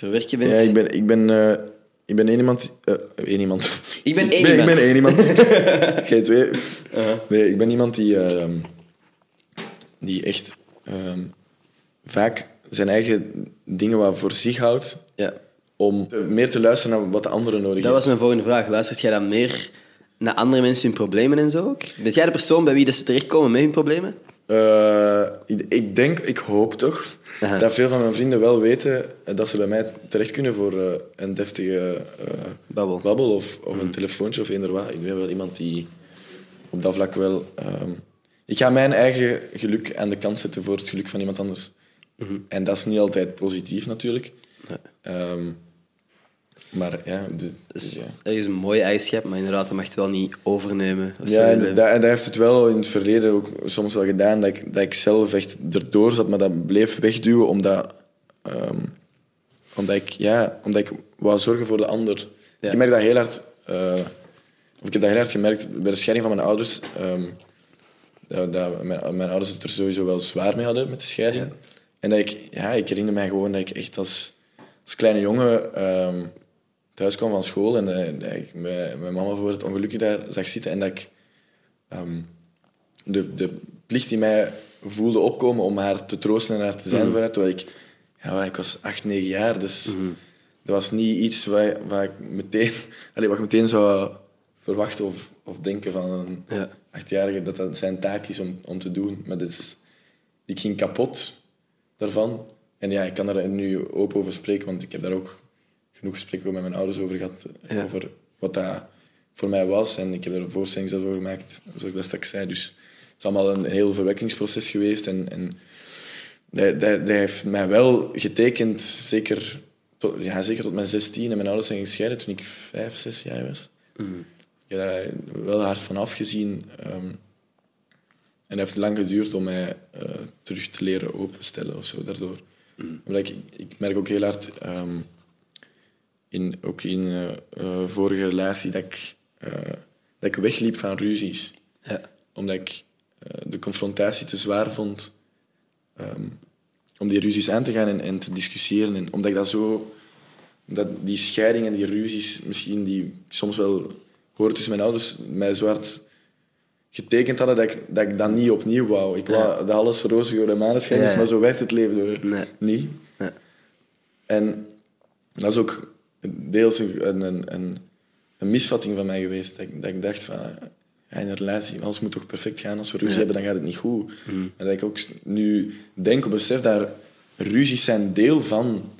bent. Ja, ik ben, ik ben, eh, ik ben één iemand... eh één iemand. Ik ben [LAUGHS] één ben, iemand. Ik ben één iemand. [LAUGHS] Jij twee. Nee, ik ben iemand die, ehm, die echt ehm, vaak zijn eigen dingen wat voor zich houdt Ja. om te- meer te luisteren naar wat de anderen nodig Dat heeft. was mijn volgende vraag. Luistert jij dan meer naar andere mensen hun problemen en zo ook? Bent jij de persoon bij wie dat ze terechtkomen met hun problemen? Eh, ik, ik denk, ik hoop toch, Aha. dat veel van mijn vrienden wel weten eh, dat ze bij mij terecht kunnen voor eh, een deftige eh, Babbel. babbel of, of een telefoontje of eender wat. Ik ben wel iemand die op dat vlak wel... ehm, ik ga mijn eigen geluk aan de kant zetten voor het geluk van iemand anders. En dat is niet altijd positief natuurlijk. Ehm, maar ja, de, Dus ja. dat is een mooie eigenschap, maar inderdaad, dat mag je wel niet overnemen. Of. Ja, en dat, en dat heeft het wel in het verleden ook soms wel gedaan, dat ik, dat ik zelf echt erdoor zat, maar dat bleef wegduwen omdat, ehm, omdat, ik, ja, omdat ik wou zorgen voor de ander. Ja. Ik merk dat heel hard, eh, of ik heb dat heel hard gemerkt bij de scheiding van mijn ouders, ehm, dat, dat mijn, mijn ouders het er sowieso wel zwaar mee hadden met de scheiding. En dat ik, ja, ik herinner mij gewoon dat ik echt als, als kleine jongen ehm, thuis kwam van school en eh, dat ik mijn, mijn mama voor het ongelukje daar zag zitten en dat ik ehm, de, de plicht die mij voelde opkomen om haar te troosten en haar te zijn voor haar, terwijl ik, ja, ik was acht, negen jaar, dus dat was niet iets waar, waar ik meteen, [LAUGHS] allee, wat ik meteen zou verwachten of, of denken van een Ja. achtjarige, dat dat zijn taak is om, om te doen. Maar is, ik ging kapot daarvan. En ja, ik kan daar nu open over spreken, want ik heb daar ook genoeg gesprekken met mijn ouders over gehad. Ja. Over wat dat voor mij was. En ik heb er een voorstelling zelf over gemaakt, zoals ik dat straks zei. Dus het is allemaal een heel verwerkingsproces geweest. En, en dat, dat, dat heeft mij wel getekend, zeker tot, ja, zeker tot mijn 16. En mijn ouders zijn gescheiden toen ik vijf, zes jaar was. Ik heb daar wel hard van afgezien. ehm, en het heeft lang geduurd om mij eh, terug te leren openstellen of zo daardoor. Omdat ik, ik merk ook heel hard, ehm, in, ook in eh, vorige relatie, dat ik, eh, dat ik wegliep van ruzies. Ja. omdat ik de confrontatie te zwaar vond ehm, om die ruzies aan te gaan en, en te discussiëren. En omdat ik dat zo... Dat die scheidingen, die ruzies, misschien die ik soms wel hoorde tussen mijn ouders, mij zwart getekend hadden, dat ik, dat ik dat niet opnieuw wou. Ik wou dat alles roze door de maneschijn is, Ja. maar zo werkt het leven door Nee. niet. Ja. En dat is ook deels een, een, een, een misvatting van mij geweest. Dat ik, dat ik dacht van, ja, in een relatie, alles moet toch perfect gaan. Als we ruzie Ja. hebben, dan gaat het niet goed. En dat ik ook nu denk op besef dat ruzies zijn deel van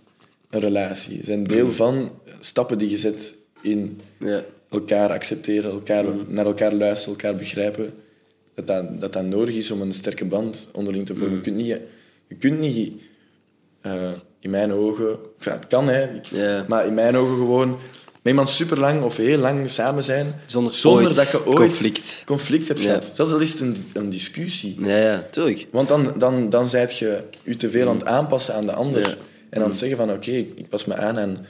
een relatie. Zijn deel van stappen die je zet in Ja. elkaar accepteren, elkaar, naar elkaar luisteren, elkaar begrijpen. Dat dat, dat dat nodig is om een sterke band onderling te vormen. Je kunt niet, je kunt niet eh, in mijn ogen... Enfin, het kan, hè. Ik-. Maar in mijn ogen gewoon met iemand super lang of heel lang samen zijn, Zonder ooit dat je ooit conflict. conflict hebt gehad. Zelfs al is het een, een discussie. Ja, ja, tuurlijk. Want dan, dan, dan zijt je je te veel aan het aanpassen aan de ander. En dan zeggen van, oké, ik ik pas me aan aan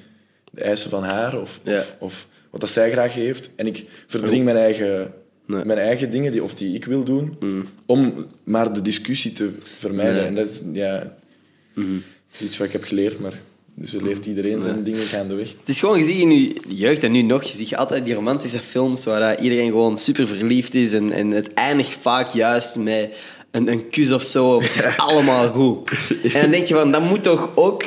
de eisen van haar of, of, of wat dat zij graag heeft. En ik verdring mijn eigen, Nee. mijn eigen dingen die, of die ik wil doen, om maar de discussie te vermijden. Nee. En dat is, ja, dat is iets wat ik heb geleerd, maar dus zo leert iedereen zijn dingen gaandeweg. Het is gewoon gezien in je jeugd en nu nog, je ziet altijd die romantische films waar dat iedereen gewoon super verliefd is en, en het eindigt vaak juist met een, een kus of zo. Het is allemaal goed. [LAUGHS] En dan denk je van, dat moet toch ook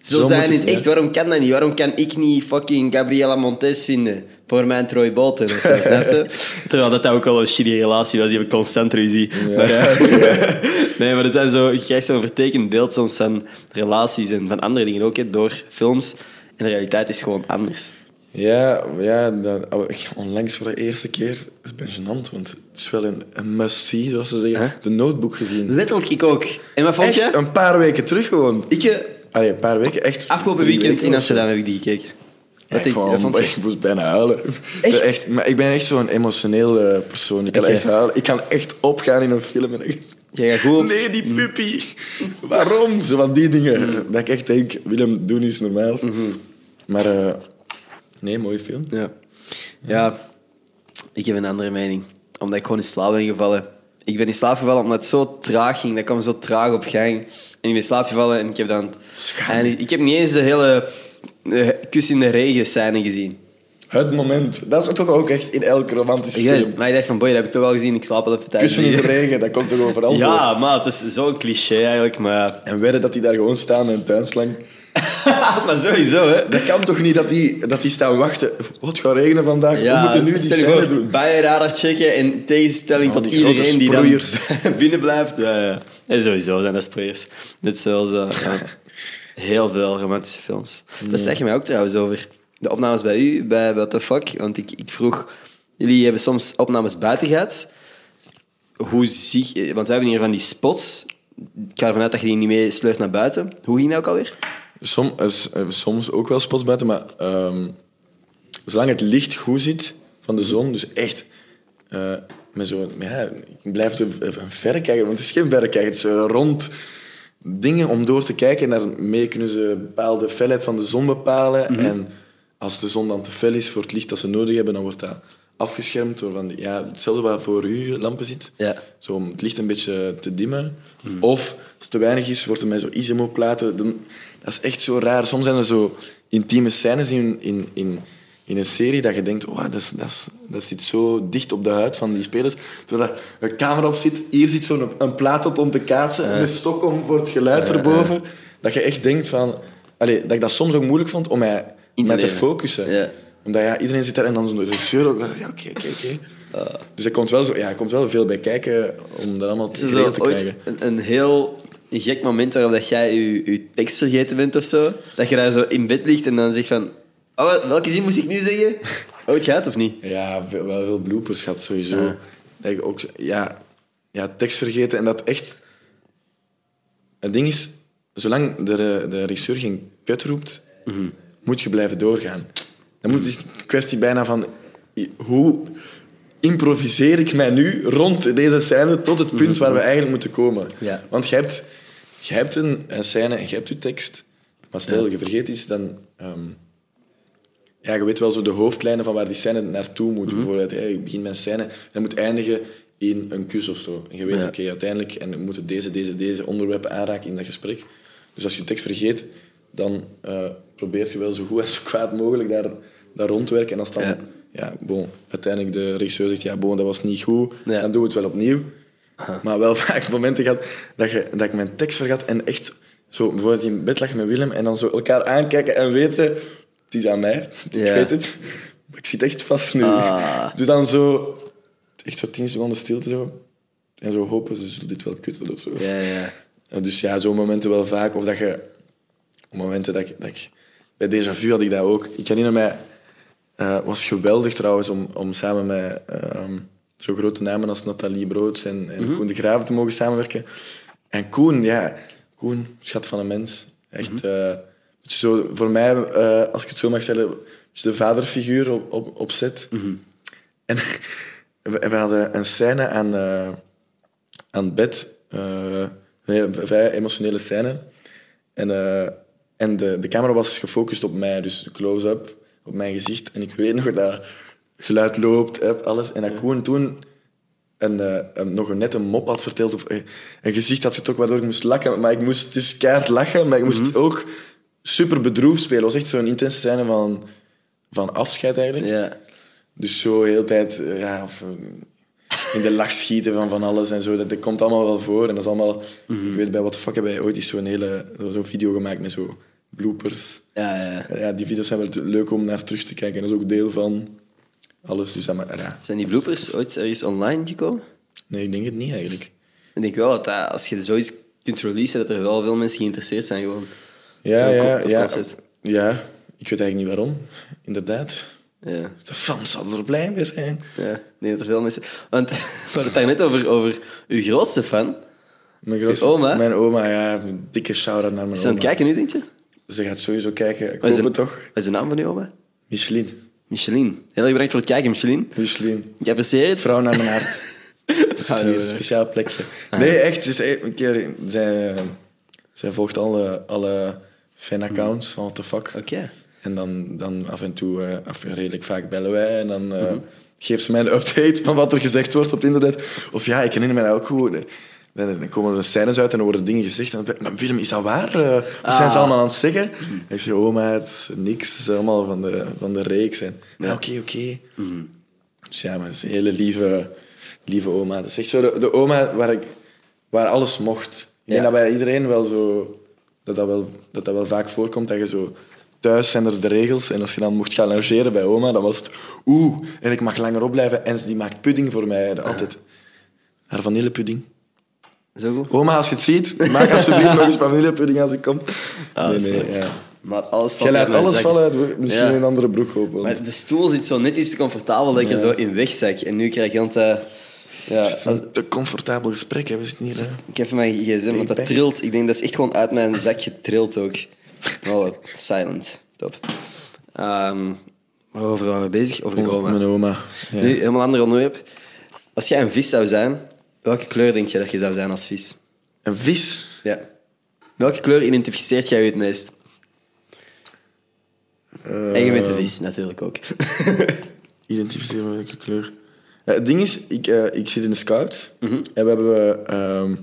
zo, Zo zijn in het, echt? ja. Waarom kan dat niet? Waarom kan ik niet fucking Gabriela Montez vinden voor mijn Troy Bolton of zo, snap je? Terwijl dat ook wel een shitty relatie was, die hebben constant ruzie. Maar, eh, [LAUGHS] [LAUGHS] nee, maar er zijn zo, je krijgt zo'n vertekend beeld soms van relaties en van andere dingen ook, hè, door films. En de realiteit is gewoon anders. Ja, ja dat, oh, ik- onlangs voor de eerste keer, is ben gênant, want het is wel een, een must-see, zoals ze zeggen. Huh? De notebook gezien. Letterlijk, ik ook. En wat vond Echt, je? een paar weken terug gewoon. Ik, eh, Allee, een paar weken, echt. afgelopen weekend weken in. Amsterdam heb ik die gekeken. Ik, vond, vond je? ik moest bijna huilen. Echt? maar ik ben echt zo'n emotioneel eh, persoon. Ik kan echt huilen. Ik kan echt opgaan in een film. En echt, Jij gaat goed op... nee, die puppy. Waarom? Zo van die dingen. Dat ik echt denk, Willem, doe nu eens normaal. Maar eh, nee, mooie film. Ja. ja, ik heb een andere mening. Omdat ik gewoon in slaap ben gevallen. Ik ben in slaap gevallen omdat het zo traag ging. Dat kwam zo traag op gang. En ik ben in slaap gevallen en ik heb dan... En ik, ik heb niet eens de hele kus in de regen scène gezien. Het moment. Dat is toch ook echt in elke romantische Ik film. maar ik dacht van, boy, dat heb ik toch al gezien. Ik slaap wel even thuis. Kussen in de regen, dat komt toch overal voor. Ja, maar het is zo'n cliché eigenlijk, maar... [LAUGHS] En wedden dat die daar gewoon staan met een tuinslang. [LAUGHS] maar sowieso, hè. Dat kan toch niet dat die, dat die staan wachten. Het gaat regenen vandaag. We moeten nu die je scène doen. buienradar checken in tegenstelling Ja, tot iedereen die dan [LAUGHS] binnen blijft. Ja, ja. En sowieso zijn dat sproeiers. Net zoals ja, heel veel romantische films. Dat zeg je mij ook trouwens over de opnames bij u, bij What the Fuck. Want ik, ik vroeg, jullie hebben soms opnames buiten gehad. Hoe zie je, want wij hebben hier van die spots. Ik ga ervan uit dat je die niet mee sleurt naar buiten. Hoe ging dat ook alweer? Som, er is soms ook wel spots buiten, maar ehm, zolang het licht goed zit van de zon, dus echt eh, met zo, ja, ik blijf zo een verrekijker, want het is geen verrekijker, het is rond dingen om door te kijken en daarmee kunnen ze een bepaalde felheid van de zon bepalen. En als de zon dan te fel is voor het licht dat ze nodig hebben, dan wordt dat afgeschermd door van ja, hetzelfde wat voor u lampen zit. Ja. Zo om het licht een beetje te dimmen. Of als het te weinig is, wordt er met zo Isimo-platen. Dan, dat is echt zo raar. Soms zijn er zo intieme scènes in, in, in, in een serie dat je denkt, oh, dat, is, dat, is, dat zit zo dicht op de huid van die spelers. Terwijl er een camera op zit, hier zit zo'n een plaat op om te kaatsen, en een stok om voor het geluid erboven. Dat je echt denkt van... Allee, dat ik dat soms ook moeilijk vond om mij, In te focussen. Ja. Omdat ja, iedereen zit daar en dan zo'n regisseur ook. Ja, oké, oké, oké. Dus er komt, wel zo, ja, er komt wel veel bij kijken om dat allemaal te, zo te krijgen. een, een heel gek moment waarop dat jij je, je tekst vergeten bent of zo? Dat je daar zo in bed ligt en dan zegt van... Oh, welke zin moest ik nu zeggen? [LAUGHS] Oh, het gaat of niet? Ja, veel, wel veel bloopers gehad sowieso. Ja. Dat ik ook, ja, ja, tekst vergeten en dat echt... Het ding is, zolang de, de regisseur geen kut roept, moet je blijven doorgaan. Dan moet, is het een kwestie bijna van... Hoe improviseer ik mij nu rond deze scène tot het punt waar we eigenlijk moeten komen? Ja. Want je hebt, je hebt een, een scène en je hebt je tekst. Maar stel, je vergeet iets, dan... ehm, ja, je weet wel zo de hoofdlijnen van waar die scène naartoe moet. Bijvoorbeeld, hey, ik begin mijn scène en moet eindigen één een kus of zo. En je weet, Ja. oké, uiteindelijk en we moeten deze, deze, deze onderwerpen aanraken in dat gesprek. Dus als je tekst vergeet, dan eh probeert je wel zo goed en zo [LAUGHS] kwaad mogelijk daar, daar rond te werken. En als dan, Ja. ja. bon, uiteindelijk de regisseur zegt, ja, bon, dat was niet goed, dan doen we het wel opnieuw. Maar wel [LAUGHS] vaak momenten gehad dat, je, dat ik mijn tekst vergat en echt zo bijvoorbeeld in bed lag met Willem en dan zo elkaar aankijken en weten, het is aan mij, ik weet het. Maar ik zit echt vast nu. Ah. Dus dan zo, echt zo tien seconden stilte zo. En zo hopen, ze zullen dit wel kutten of zo. Ja, ja. En Dus ja, zo'n momenten wel vaak. Of dat je... Momenten dat ik... Dat ik bij Déjà Vu had ik dat ook. Ik herinner mij... eh was geweldig trouwens om, om samen met ehm zo grote namen als Nathalie Broods en, en Koen de Graven te mogen samenwerken. En Koen, ja... Koen, schat van een mens. Echt... eh, beetje zo, voor mij, eh, als ik het zo mag stellen, de vaderfiguur op, op, op set. En we, we hadden een scène aan, eh, aan het bed. eh, een vrij emotionele scène. En, en de, de camera was gefocust op mij, dus close-up op mijn gezicht. En ik weet nog dat geluid loopt, alles. En dat Koen toen een, een, nog een net een mop had verteld of een gezicht had getrokken waardoor ik moest lachen. Maar ik moest dus keihard lachen, maar ik moest ook super bedroefd spelen. Het was echt zo'n intense scène van, van afscheid eigenlijk. Ja. Dus zo heel de tijd eh, ja, of, eh, in de lach schieten van van alles en zo. Dat, dat komt allemaal wel voor. En dat is allemaal... Ik weet, bij What the Fuck hebben wij ooit eens zo'n hele zo'n video gemaakt met zo bloopers. Ja, ja. Ja, die video's zijn wel leuk om naar terug te kijken. En dat is ook deel van alles. Dus dat maar, ja. Zijn die bloopers ooit ergens online gekomen? Nee, ik denk het niet eigenlijk. Ik denk wel dat, dat als je zoiets kunt releasen, dat er wel veel mensen geïnteresseerd zijn gewoon. Ja, ja, ja. Ja, ik weet eigenlijk niet waarom. Inderdaad. Ja. De fans zouden er blij mee zijn. Ja, denk dat er veel mensen... Want [LAUGHS] we hadden het daar net over, over uw grootste fan. Mijn, grootste- Uw oma? Mijn oma, ja. Een dikke shout-out naar mijn Is ze aan oma. het kijken nu, denk je? Ze gaat sowieso kijken. Ik hoop het toch. wat is de naam van uw oma? Michelin. Micheline. Heel erg bedankt voor het kijken, Micheline. Michelin. Ik apprecieer het. Vrouw naar mijn hart. [LAUGHS] Het is hier een speciaal plekje. Nee, echt. Ze is een keer, zij, zij volgt alle, alle fanaccounts van What the Fuck. Oké. En dan, dan af en toe, eh, af, redelijk vaak bellen wij. En dan geeft ze mij een update van wat er gezegd wordt op het internet. Of ja, ik herinner me dat ook goed. Dan, komen er scènes uit en er worden dingen gezegd. En dan maar Willem, is dat waar? Eh, wat zijn ze allemaal aan het zeggen? En ik zeg, oh is niks. Het is allemaal van de, van de reeks. En, ja, oké, oké. Dus ja, maar het is een hele lieve, lieve oma. Dat is echt zo de, de oma waar, ik, waar alles mocht. Ik denk dat bij iedereen wel zo... Dat dat wel, dat dat wel vaak voorkomt, dat je zo... Thuis zijn er de regels en als je dan mocht gaan logeren bij oma, dan was het... Oeh, en ik mag langer opblijven. En ze die maakt pudding voor mij. Altijd. Haar vanillepudding. Zo goed. Oma, als je het ziet, maak alsjeblieft nog eens vanillepudding als ik kom. Ah, nee, nee, ja. Maar alles valt Jij laat alles vallen uit misschien Ja. een andere broek open. Maar de stoel zit zo net iets te comfortabel dat er zo in wegzak. En nu krijg je eh, Ja, Het is een te comfortabel gesprek, hè. we zitten hier. hè. ik heb mijn gsm, want dat trilt. Ik denk dat is echt gewoon uit mijn zak getrild ook. Oh, silent. Top. Ehm waarover waren we bezig? Over de oma. Mijn oma. Ja. Nu, helemaal een ander onderwerp. Als jij een vis zou zijn, welke kleur denk je dat je zou zijn als vis? Een vis. Ja. Welke kleur identificeert jij je het meest? en je bent de vis, natuurlijk ook. [LAUGHS] Identificeren welke kleur. Ja, het ding is, ik, eh, ik zit in de scouts. En we hebben ehm,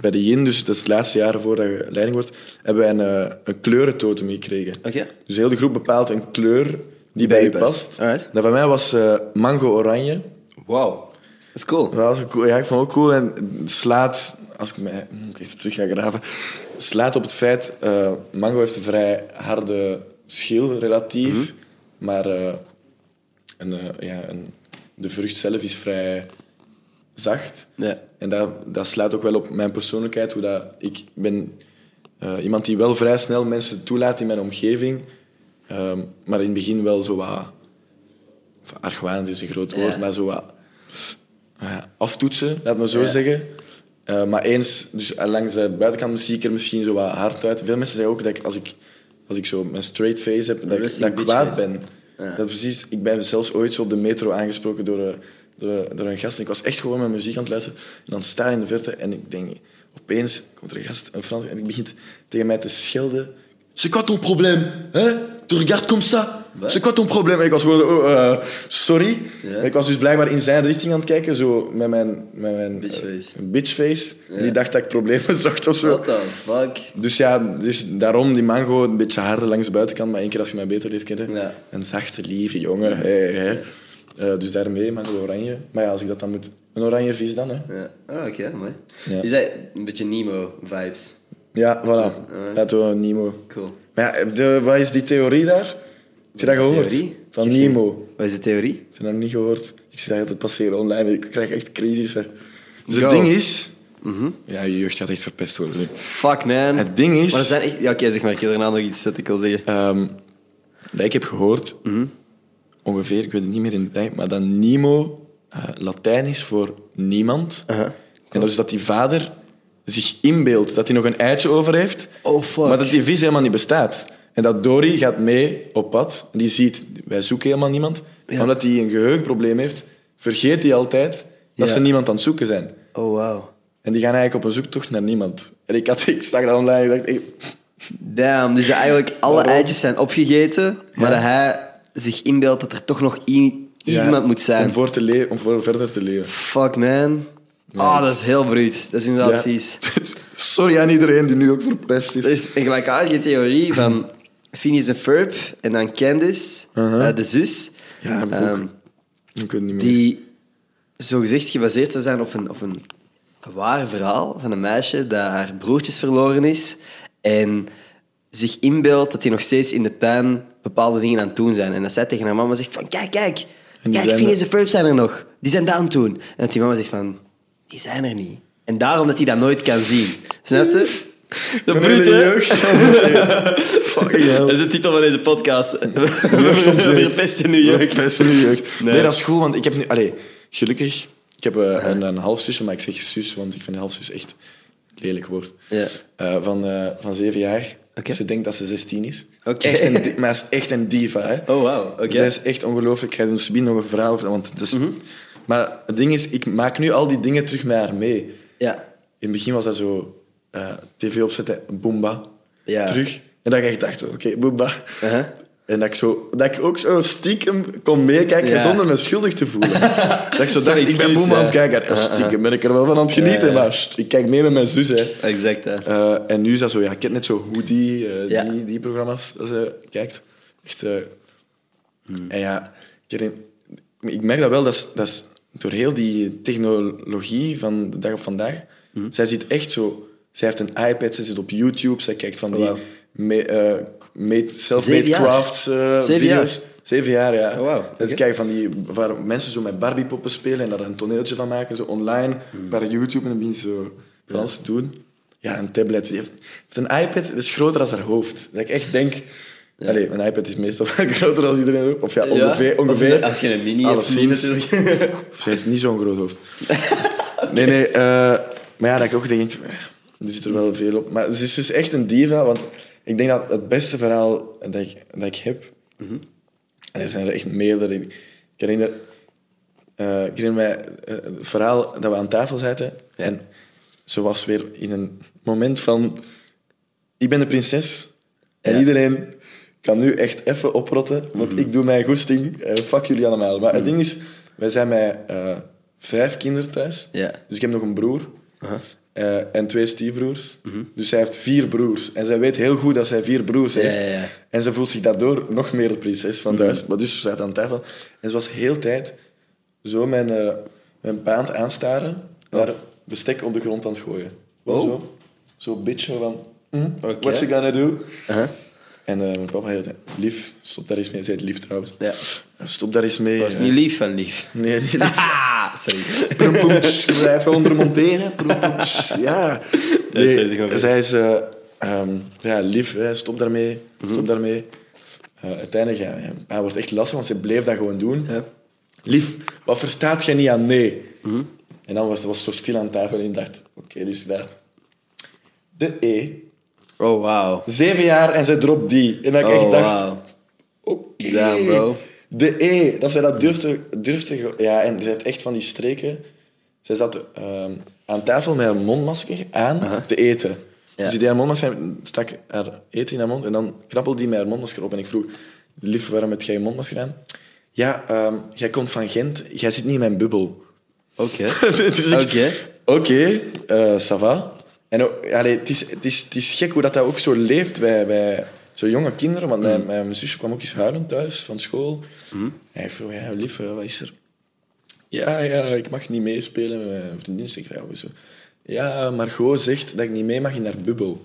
bij de Yin, dus dat is het laatste jaar voordat je leiding wordt, hebben wij een, uh, een kleurentotem gekregen. Oké. Dus heel de groep bepaalt een kleur die bij je past. Alright. Dat bij mij was eh, mango-oranje. Wauw. Dat is cool. Dat was ook cool. Ja, ik vond het ook cool. En slaat, als ik mij ik even terug ga graven, slaat op het feit, eh mango heeft een vrij harde schil relatief, maar eh, een, eh, ja, een, de vrucht zelf is vrij zacht. Ja. En dat, dat slaat ook wel op mijn persoonlijkheid, hoe dat ik ben eh, iemand die wel vrij snel mensen toelaat in mijn omgeving, ehm, maar in het begin wel zo wat... of Argwanend is een groot woord, Ja. maar zo wat ja, aftoetsen, laat me zo Ja. zeggen. Eh, maar eens, dus langs de buitenkant zie ik er misschien zo wat hard uit. Veel mensen zeggen ook dat ik, als ik, als ik zo mijn straight face heb, dat dat ik kwaad face. Dat precies, ik ben zelfs ooit zo op de metro aangesproken door, een- door, een- door een gast. En ik was echt gewoon mijn muziek aan het luisteren. En dan sta ik in de verte en ik denk, opeens komt er een gast, een Frans, en ik begint tegen mij te schelden. C'est quoi ton problème? Hein? Tu regardes comme ça? C'est quoi ton probleem? Ik was gewoon, oh, eh, sorry. Ja. Ik was dus blijkbaar in zijn richting aan het kijken, zo met mijn, met mijn Bitchface. eh, bitchface. En die dacht dat ik problemen [LAUGHS] zocht of zo. What the fuck? Dus ja, dus daarom die mango een beetje harder langs de buitenkant, maar één keer als je mij beter leert kennen. Ja. Een zachte, lieve jongen. Hey, hey. Eh, dus daarmee mango oranje. Maar ja, als ik dat dan moet... Een oranje vis dan, hè. Ja. Ah, oké, mooi. Is dat een beetje Nemo-vibes? Ja, voilà. Dat we Nemo. Cool. Maar ja, de, wat is die theorie daar? Heb je dat gehoord? theorie? Van Nemo. Wat is de theorie? Ik heb dat nog niet gehoord. Ik zie dat altijd passeren online. Ik krijg echt crisissen. Dus Go. het ding is... Ja, je jeugd gaat echt verpest worden. nu. Fuck, man. Het ding is... Maar er zijn echt... Ja, oké, zeg maar. Ik heb daarna nog iets dat ik wil zeggen. ehm, dat ik heb gehoord, Mhm. ongeveer, ik weet het niet meer in de tijd, maar dat Nemo eh, Latijn is voor niemand. Uh-huh. En dat is dat die vader zich inbeeldt dat hij nog een eitje over heeft, Oh, fuck. maar dat die vis helemaal niet bestaat. En dat Dory gaat mee op pad. En die ziet, wij zoeken helemaal niemand. Ja. Omdat hij een geheugenprobleem heeft, vergeet hij altijd dat Ja. ze niemand aan het zoeken zijn. Oh, wow. En die gaan eigenlijk op een zoektocht naar niemand. En ik, had, [LAUGHS] ik zag dat online en dacht, ik, Damn, dus eigenlijk alle Waarom? eitjes zijn opgegeten, maar dat hij zich inbeeldt dat er toch nog iemand moet zijn. Om, voor te le- om voor verder te leven. Fuck, man. Ah, dat is heel bruut. Dat is inderdaad vies. [LAUGHS] Sorry aan iedereen die nu ook verpest is. Er is een gelijkaardige theorie van Phineas en Ferb en dan Candice, eh, de zus, Ja, ik ook. ehm, het niet meer. die zogezegd gebaseerd zou zijn op een, op een waar verhaal van een meisje dat haar broertjes verloren is en zich inbeeldt dat die nog steeds in de tuin bepaalde dingen aan het doen zijn. En dat zij tegen haar mama zegt van, kijk, kijk, kijk, zijn Phineas er- en Ferb zijn er nog. Die zijn dat aan het doen. En dat die mama zegt van, die zijn er niet. En daarom dat hij dat nooit kan zien. Snap je? [LAUGHS] De brute. jeugd. [LAUGHS] Dat is de titel van deze podcast. Zeep. Verpesten nu jeugd. Verpesten nu jeugd. Nee. Nee. dat is goed, want ik heb nu... Allee, gelukkig... Ik heb eh, een, een halfzusje, maar ik zeg zus, want ik vind halfzus echt een lelijk woord. Ja. Eh, van, eh, van zeven jaar. Ze denkt dat ze 16 is. Echt een maar ze is echt een diva, hè. Oh, wow. Oké. Zij is echt ongelooflijk. Ik ga ons nog een verhaal over... Want het is, Mhm. Maar het ding is, ik maak nu al die dingen terug met haar mee. Ja. In het begin was dat zo... tv opzetten, Boomba. Ja. Terug. En dat ik echt dacht, oké. Uh-huh. En dat ik, zo, dat ik ook zo stiekem kon meekijken Ja. zonder me schuldig te voelen. [LAUGHS] dat ik zo dacht, ik ben Boomba aan het kijken. En stiekem ben ik er wel van aan het genieten. Ja, ja. Maar ik kijk mee met mijn zus. Hè. Exact, hè. Eh, en nu is dat zo, ja, ik heb net zo Hoodie, eh, Ja. die, die programma's dat ze kijkt. Echt, eh, En ja, ik, merk dat wel, dat is, dat is door heel die technologie van de dag op vandaag. Zij ziet echt zo, zij heeft een iPad, zij zit op YouTube, zij kijkt van die Wauw. Me- eh, made- self-made crafts eh, video's. Zeven jaar, ja. Oh. Dus kijk van die, waar mensen zo met Barbiepoppen spelen en daar een toneeltje van maken, zo online, Hmm. bij YouTube en dan begint ze zo alles te doen. Ja, een tablet. Die heeft, heeft een iPad, dat is groter dan haar hoofd. Dat ik echt denk... Allee, een iPad is meestal [LAUGHS] groter dan iedereen ook. Of ja, ongeveer. ongeveer. Als je een mini hebt, niet natuurlijk. [LAUGHS] Of ze heeft niet zo'n groot hoofd. [LAUGHS] Nee, nee. eh, maar ja, dat ik ook denk, er zit er wel veel op. Maar ze is dus echt een diva, want ik denk dat het beste verhaal dat ik, dat ik heb... En er zijn er echt meerdere. Ik herinner, eh, ik herinner mij eh, het verhaal dat we aan tafel zaten. En ze was weer in een moment van... Ik ben de prinses. En Ja. iedereen kan nu echt even oprotten. Want ik doe mijn goesting. Eh, fuck jullie allemaal. Maar het ding is, wij zijn met vijf kinderen thuis. Ja. Dus ik heb nog een broer. Eh, en twee stiefbroers. Dus zij heeft vier broers. En zij weet heel goed dat zij vier broers heeft. ja, ja. En ze voelt zich daardoor nog meer de prinses van thuis. Maar dus ze zaten aan tafel. En ze was heel tijd zo mijn, eh mijn pa aan het aanstaren. Naar bestek op de grond aan het gooien. Gewoon Oh. Zo. Zo bitch zo van... Oké. What you gonna do? Uh-huh. En eh, mijn papa zei, lief, stop daar eens mee. Hij zei het lief trouwens. Ja. Stop daar eens mee. Dat was niet lief van lief. Nee, niet lief. [LAUGHS] Ah, sorry. [LAUGHS] Proempoets, je blijft onder monteren. Proempoets, ja. Ze gewoon weer. zij is eh, ehm, ja, lief, hè, stop daarmee. Stop daarmee. Eh, uiteindelijk, ja, ja, hij wordt echt lastig, want ze bleef dat gewoon doen. Ja. Lief, wat verstaat jij niet aan nee? En dan was het was zo stil aan tafel en ik dacht, oké, dus daar. De E. Oh, wow. Zeven jaar en ze dropt die. En dat ik echt Oh, dacht, wow. oké. Damn, bro. De E, dat zij dat durfde, durfde... Ja, en ze heeft echt van die streken... Zij zat ehm, aan tafel met haar mondmasker aan te eten. Ja. Dus die deed haar mondmasker stak haar eten in haar mond en dan knappelde die met haar mondmasker op. En ik vroeg, lief, waarom heb jij je mondmasker aan? Ja, ehm, jij komt van Gent, jij zit niet in mijn bubbel. Oké. [LAUGHS] Dus Oké. Oké, eh, ça va. En ook, allee, het, is, het, is, het is gek hoe dat, dat ook zo leeft bij, bij zo jonge kinderen. Want mijn, mijn, mijn zusje kwam ook eens huilend thuis van school. Hij vroeg, ja, lief, eh, wat is er? Ja, ja, ik mag niet meespelen met mijn vriendin. Ik ja, hoezo? Ja, Margot zegt dat ik niet mee mag in haar bubbel.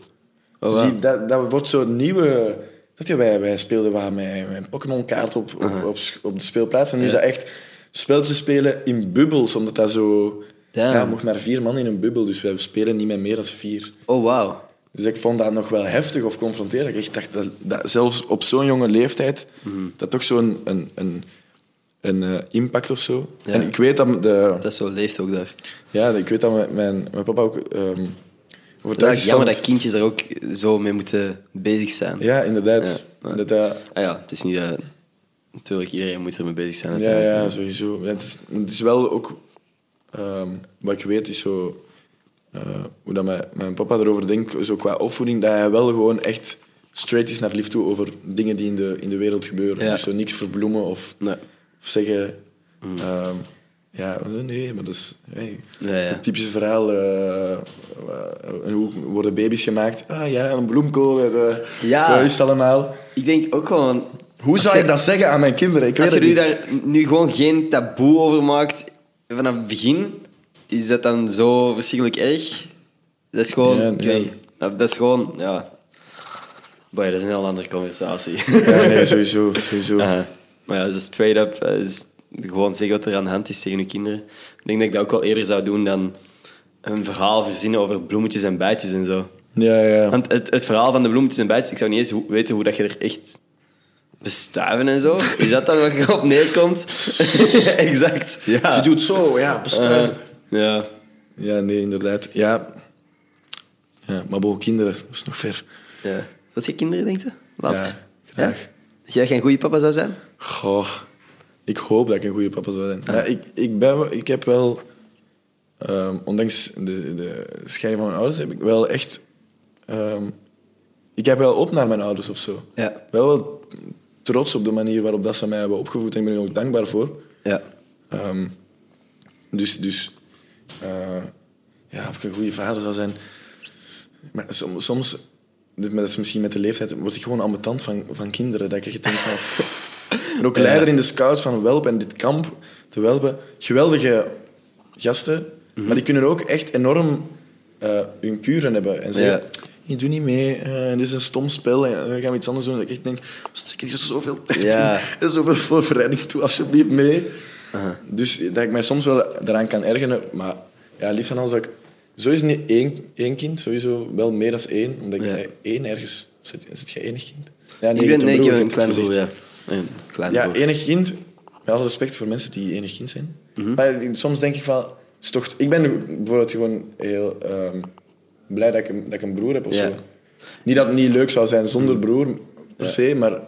Oh, Dus dat, dat wordt zo'n nieuwe... Dat je, wij, wij speelden wat met mijn Pokémon-kaart op, op, op, de speelplaats. En nu is dat echt spelletjes spelen in bubbels, omdat dat zo... Ja. Ja, mocht maar vier man in een bubbel, dus wij spelen niet met meer dan vier. Oh, wauw. Dus ik vond dat nog wel heftig of confronterend. Ik dacht dat, dat zelfs op zo'n jonge leeftijd, Mhm. dat toch zo'n een, een, een, eh, impact of zo. Ja. En ik weet dat, de, Dat is zo leeft ook daar. ja, ik weet dat mijn, mijn, mijn papa ook Het is overtuigd is jammer dat kindjes er ook zo mee moeten bezig zijn. Ja, inderdaad. Ja. Dat, Ah ja, het is niet dat... Natuurlijk, iedereen moet ermee bezig zijn. Ja, ja, sowieso. Ja, het, is, het is wel ook... ehm, wat ik weet is zo... eh, hoe dat mijn, mijn papa erover denkt, zo qua opvoeding, dat hij wel gewoon echt straight is naar lief toe over dingen die in de, in de wereld gebeuren. Ja. Dus zo niks verbloemen of, Nee. of zeggen... ehm, ja, nee, maar dat is... hey, Ja, ja. Het typische verhaal... eh, eh, en hoe worden baby's gemaakt? Ah ja, een bloemkool. eh, Ja. Wat is het allemaal? Ik denk ook gewoon... Hoe zou je- ik dat zeggen aan mijn kinderen? Ik weet Als je het nu daar nu gewoon geen taboe over maakt vanaf het begin, is dat dan zo verschrikkelijk erg? Dat is gewoon... Ja, niet. Dat is gewoon... Ja... Boy, dat is een heel andere conversatie. Ja, nee, sowieso. sowieso. [LAUGHS] Uh, maar ja, dat is straight up. eh, is gewoon zeggen wat er aan de hand is tegen je kinderen. Ik denk dat ik dat ook wel eerder zou doen dan een verhaal verzinnen over bloemetjes en bijtjes en zo. Ja, ja. Want het, het verhaal van de bloemetjes en bijtjes, ik zou niet eens weten hoe dat je er echt bestuiven en zo. Is dat dan wat je op neerkomt? [LAUGHS] [LAUGHS] exact. Ja. Je doet zo, ja, bestuiven. Eh, ja. ja, nee, inderdaad. Ja. ja, maar boven kinderen, dat is nog ver. ja. Wat je kinderen denkt? je? Ja, graag. Dat jij geen goede papa zou zijn? Goh, ik hoop dat ik een goede papa zou zijn. Ja, ik, ik, ben, ik heb wel, ehm, ondanks de, de scheiding van mijn ouders, heb ik wel echt... ehm, ik heb wel op naar mijn ouders of zo. Ja. Wel wel trots op de manier waarop dat ze mij hebben opgevoed en ik ben er ook dankbaar voor. Ja. Ehm, dus, dus eh, ja, of ik een goede vader zou zijn. Maar soms, soms dit- maar dat is misschien met de leeftijd, word ik gewoon ambetant van, van kinderen. Dat ik echt denk van... Ben ook [LAUGHS] leider in de scouts van Welpen en dit kamp te Welpen. Geweldige gasten, maar die kunnen ook echt enorm eh, hun kuren hebben. En zeggen, Ja. je doet niet mee, eh, dit is een stom spel, en we gaan iets anders doen. Dat ik echt denk, stik er zoveel tijd Ja. in en zoveel voorbereiding toe, alsjeblieft mee. Dus dat ik mij soms wel daaraan kan ergeren, maar ja, liefst van alles dat ik... Sowieso niet één, één kind, sowieso wel meer dan één. Omdat ik Ja. eh, één ergens... Zit, zit jij enig kind? Ja, ik je ben, nee, ik broer, je een het broer, ja. Een Ja, enig kind. Met alle respect voor mensen die enig kind zijn. Mhm. Maar ik- soms denk ik van... Is toch, ik ben bijvoorbeeld gewoon heel ehm, blij dat ik, een, dat ik een broer heb of Ja. zo. Niet dat het niet leuk zou zijn zonder broer, per se, maar...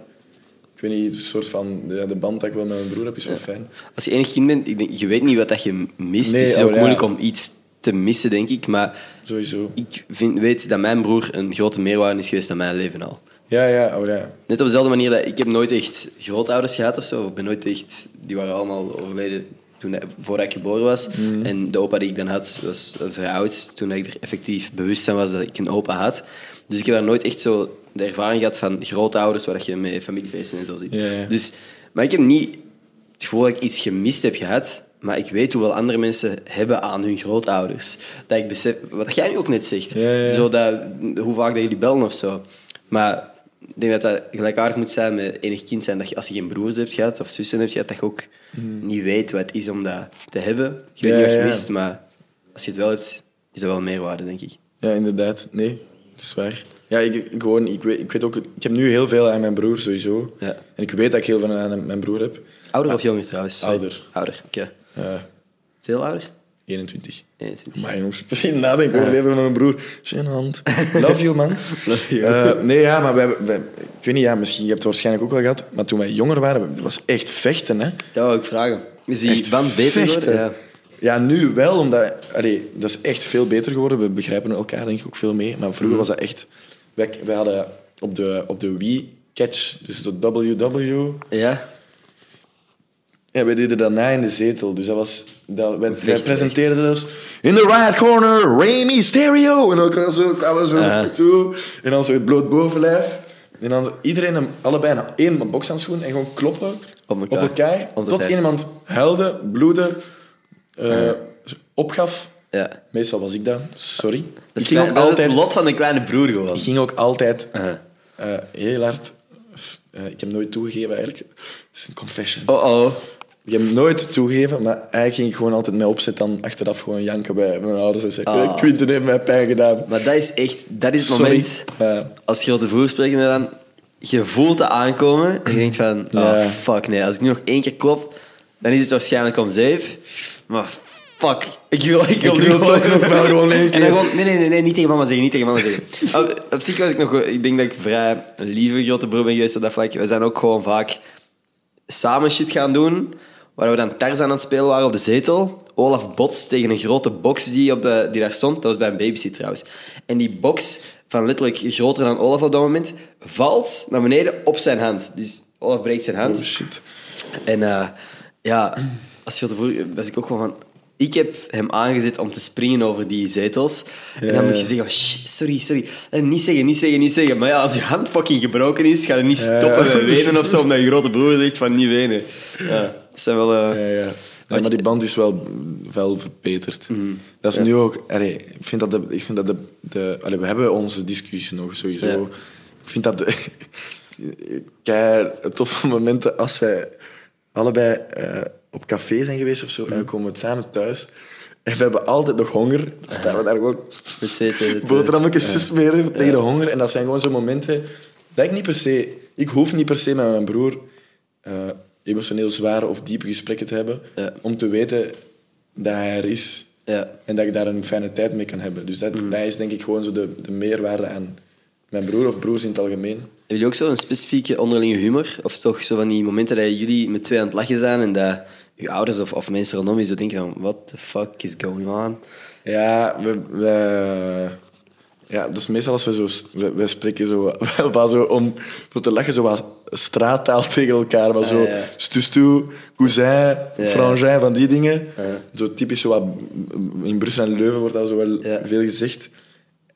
Ik weet niet, een soort van... Ja, de band dat ik wel met mijn broer heb, is wel fijn. Als je enig kind bent, ik denk, je weet niet wat dat je mist. Nee, dus het is oh, ook ja. moeilijk om iets te missen, denk ik. Maar Sowieso. ik vind, weet dat mijn broer een grote meerwaarde is geweest aan mijn leven al. Ja, ja, oh ja. Net op dezelfde manier dat ik heb nooit echt grootouders gehad of zo. Ik ben nooit echt, die waren allemaal overleden toen, voordat ik geboren was. En de opa die ik dan had, was vrij oud. Toen ik er effectief bewust van was dat ik een opa had. Dus ik heb daar nooit echt zo de ervaring gehad van grootouders, waar dat je met familiefeesten en zo zit. Dus, maar ik heb niet het gevoel dat ik iets gemist heb gehad. Maar ik weet hoeveel andere mensen hebben aan hun grootouders. Dat ik besef, wat jij nu ook net zegt. Zo dat, hoe vaak dat jullie bellen of zo. Maar denk dat dat gelijkaardig moet zijn met enig kind zijn. Dat je, als je geen broers hebt gehad of zussen hebt gehad, dat je ook niet weet wat het is om dat te hebben. Ik weet Ja, niet of je ja. wist, maar als je het wel hebt, is dat wel een meerwaarde, denk ik. Ja, inderdaad. Nee, dat is waar. Ja, ik, gewoon, ik, weet, ik weet ook... Ik heb nu heel veel aan mijn broer, sowieso. Ja. En ik weet dat ik heel veel aan mijn broer heb. Ouder of jonger trouwens? Ouder. Ouder, oké. Eh, Veel ouder? 21. 21. Maar jongens, misschien nadenken over het leven van mijn broer. Gênant. Love you, man. [LAUGHS] Love you. Eh, nee, ja, maar wij, wij- ik weet niet, ja, misschien, je hebt het waarschijnlijk ook wel gehad, maar toen wij jonger waren, het was echt vechten, hè. Dat wou ik vragen. Is die Echt band beter geworden? Ja. Ja, nu wel, omdat... Allee, dat is echt veel beter geworden. We begrijpen elkaar denk ik ook veel mee. Maar vroeger was dat echt... Wij, wij hadden op de, op de Wii catch, dus de WW. Ja? Ja, wij deden dat na in de zetel. Dus dat was... Dat, wij, presenteerden zelfs... In the right corner, Remy Stereo. En dan zo, toe. En dan zo het bloot bovenlijf. En dan iedereen hem allebei een één bokshandschoen en gewoon kloppen Op elkaar. tot iemand huilde, bloedde, eh, opgaf. Ja. Meestal was ik dat. Sorry. Dat ik ging klein- ook altijd... het lot van een kleine broer gewoon. Ik ging ook altijd Uh-huh. eh, heel hard... eh, ik heb nooit toegegeven eigenlijk. Het is een confession. Oh-oh. Ik heb nooit toegegeven, maar eigenlijk ging ik gewoon altijd mee opzet dan achteraf gewoon janken bij mijn ouders en zeggen Ah. Quinten heeft mij pijn gedaan. Maar dat is echt... Dat is het Sorry. moment... Ja. Als grote broer spreken we dan... Je voelt het aankomen en je denkt van... Oh, Ja. fuck, nee. Als ik nu nog één keer klop, dan is het waarschijnlijk om zeef. Maar fuck. Ik wil, ik wil, Ik nu wil toch nog wel gewoon één [LAUGHS] En keer. dan gewoon... Nee, nee, nee, nee. Niet tegen mama zeggen. Niet tegen mama zeggen. [LAUGHS] op, op zich was ik nog... Ik denk dat ik vrij een lieve grote broer ben geweest op dat vlak. We zijn ook gewoon vaak samen shit gaan doen. Waar we dan Tarzan aan het spelen waren op de zetel. Olaf botst tegen een grote box die, op de, die daar stond. Dat was bij een babysit trouwens. En die box, van letterlijk groter dan Olaf op dat moment, valt naar beneden op zijn hand. Dus Olaf breekt zijn hand. Oh shit. En eh, ja, als broer was ik ook gewoon van... Ik heb hem aangezet om te springen over die zetels. en dan moet je zeggen, "Shh, sorry, sorry. En niet zeggen, niet zeggen, niet zeggen. Maar ja, als je hand fucking gebroken is, ga je niet stoppen met wenen of zo, omdat je grote broer zegt van niet wenen. Ja, dat zijn wel... eh, Ja, ja. Ja, maar die band is wel, wel verbeterd. Dat is nu ook... Allee, ik vind dat de... Ik vind dat de, de allee, we hebben onze discussies nog sowieso. Ja. Ik vind dat de, [LAUGHS] kei toffe momenten als wij allebei eh, op café zijn geweest of zo en we komen samen thuis en we hebben altijd nog honger. Dan staan we daar gewoon boterhammetjes te smeren tegen de honger. En dat zijn gewoon zo momenten dat ik niet per se... Ik hoef niet per se met mijn broer eh, emotioneel zware of diepe gesprekken te hebben Ja. om te weten dat hij er is Ja. en dat ik daar een fijne tijd mee kan hebben. Dus dat, Mm. dat is denk ik gewoon zo de, de meerwaarde aan mijn broer of broers in het algemeen. Hebben jullie ook zo een specifieke onderlinge humor? Of toch zo van die momenten dat jullie met twee aan het lachen zijn en dat je ouders of, of mensen rondom je zo denken van what the fuck is going on? Ja, we, we- ja, dat is meestal als we zo... We, we spreken zo, [LAUGHS] wel zo om voor te lachen, zo wat straattaal [LAUGHS] tegen elkaar. Maar zo Ah, ja. stustu, cousin, frangin, van die dingen. Zo typisch, zo wat, in Brussel en Leuven wordt dat zo wel veel gezegd.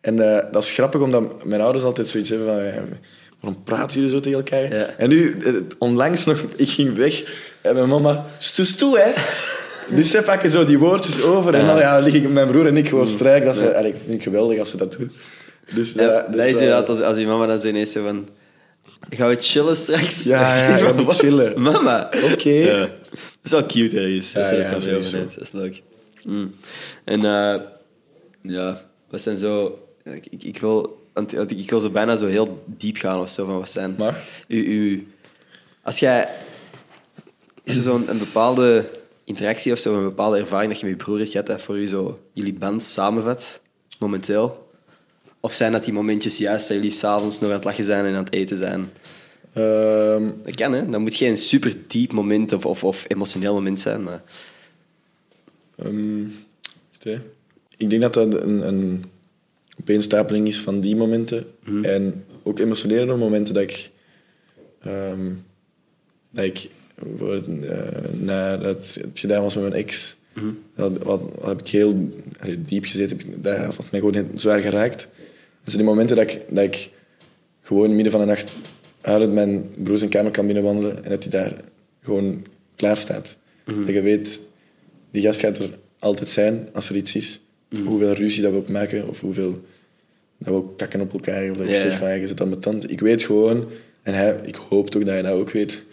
En eh, dat is grappig, omdat mijn ouders altijd zoiets hebben van... ja, waarom praten jullie zo tegen elkaar? Ja. En nu, eh, onlangs nog, ik ging weg en mijn mama... Stustu, hè? Dus ze pakken zo die woordjes over en dan ja, lig ik met mijn broer en ik gewoon strijk. Dat ze, ik vind het geweldig als ze dat doen. Dus, Ja, ja, dat dus, is eh, inderdaad als, als je mama dan zo ineens zo van... Gaan we chillen straks? Ja, ja, [LAUGHS] we Wat? chillen. Mama. Oké. Ja. Dat is wel cute ergens. Dat is, Ja, dat is ja, wel heel. Dat is leuk. Mm. En eh, ja, wat zijn zo... Ik, ik, ik wil, want ik wil zo bijna zo heel diep gaan of zo. Van wat zijn... Mag. U, u, als jij... Is er zo'n een bepaalde interactie of zo, een bepaalde ervaring dat je met je broer hebt gehad, dat voor je zo jullie band samenvat, momenteel? Of zijn dat die momentjes juist dat jullie s'avonds nog aan het lachen zijn en aan het eten zijn? Ehm, Dat kan, hè? Dat moet geen super diep moment of, of, of emotioneel moment zijn, maar... ehm, ik denk dat dat een, een opeenstapeling is van die momenten. En ook emotionele momenten dat ik... ehm, dat ik bijvoorbeeld, nadat het gedaan was met mijn ex, dat, wat, heb ik heel allee, diep gezeten. Dat had mij gewoon heel zwaar geraakt. Dat zijn die momenten dat ik, dat ik gewoon in het midden van de nacht huilend mijn broer zijn kamer kan binnenwandelen en dat hij daar gewoon klaar staat. Dat je weet, die gast gaat er altijd zijn als er iets is. Hoeveel ruzie dat we ook maken of hoeveel dat we ook kakken op elkaar. Of dat ik Ja, zeg ja. van, ja, je zit aan mijn tand. Ik weet gewoon, en hij, ik hoop toch dat hij dat ook weet,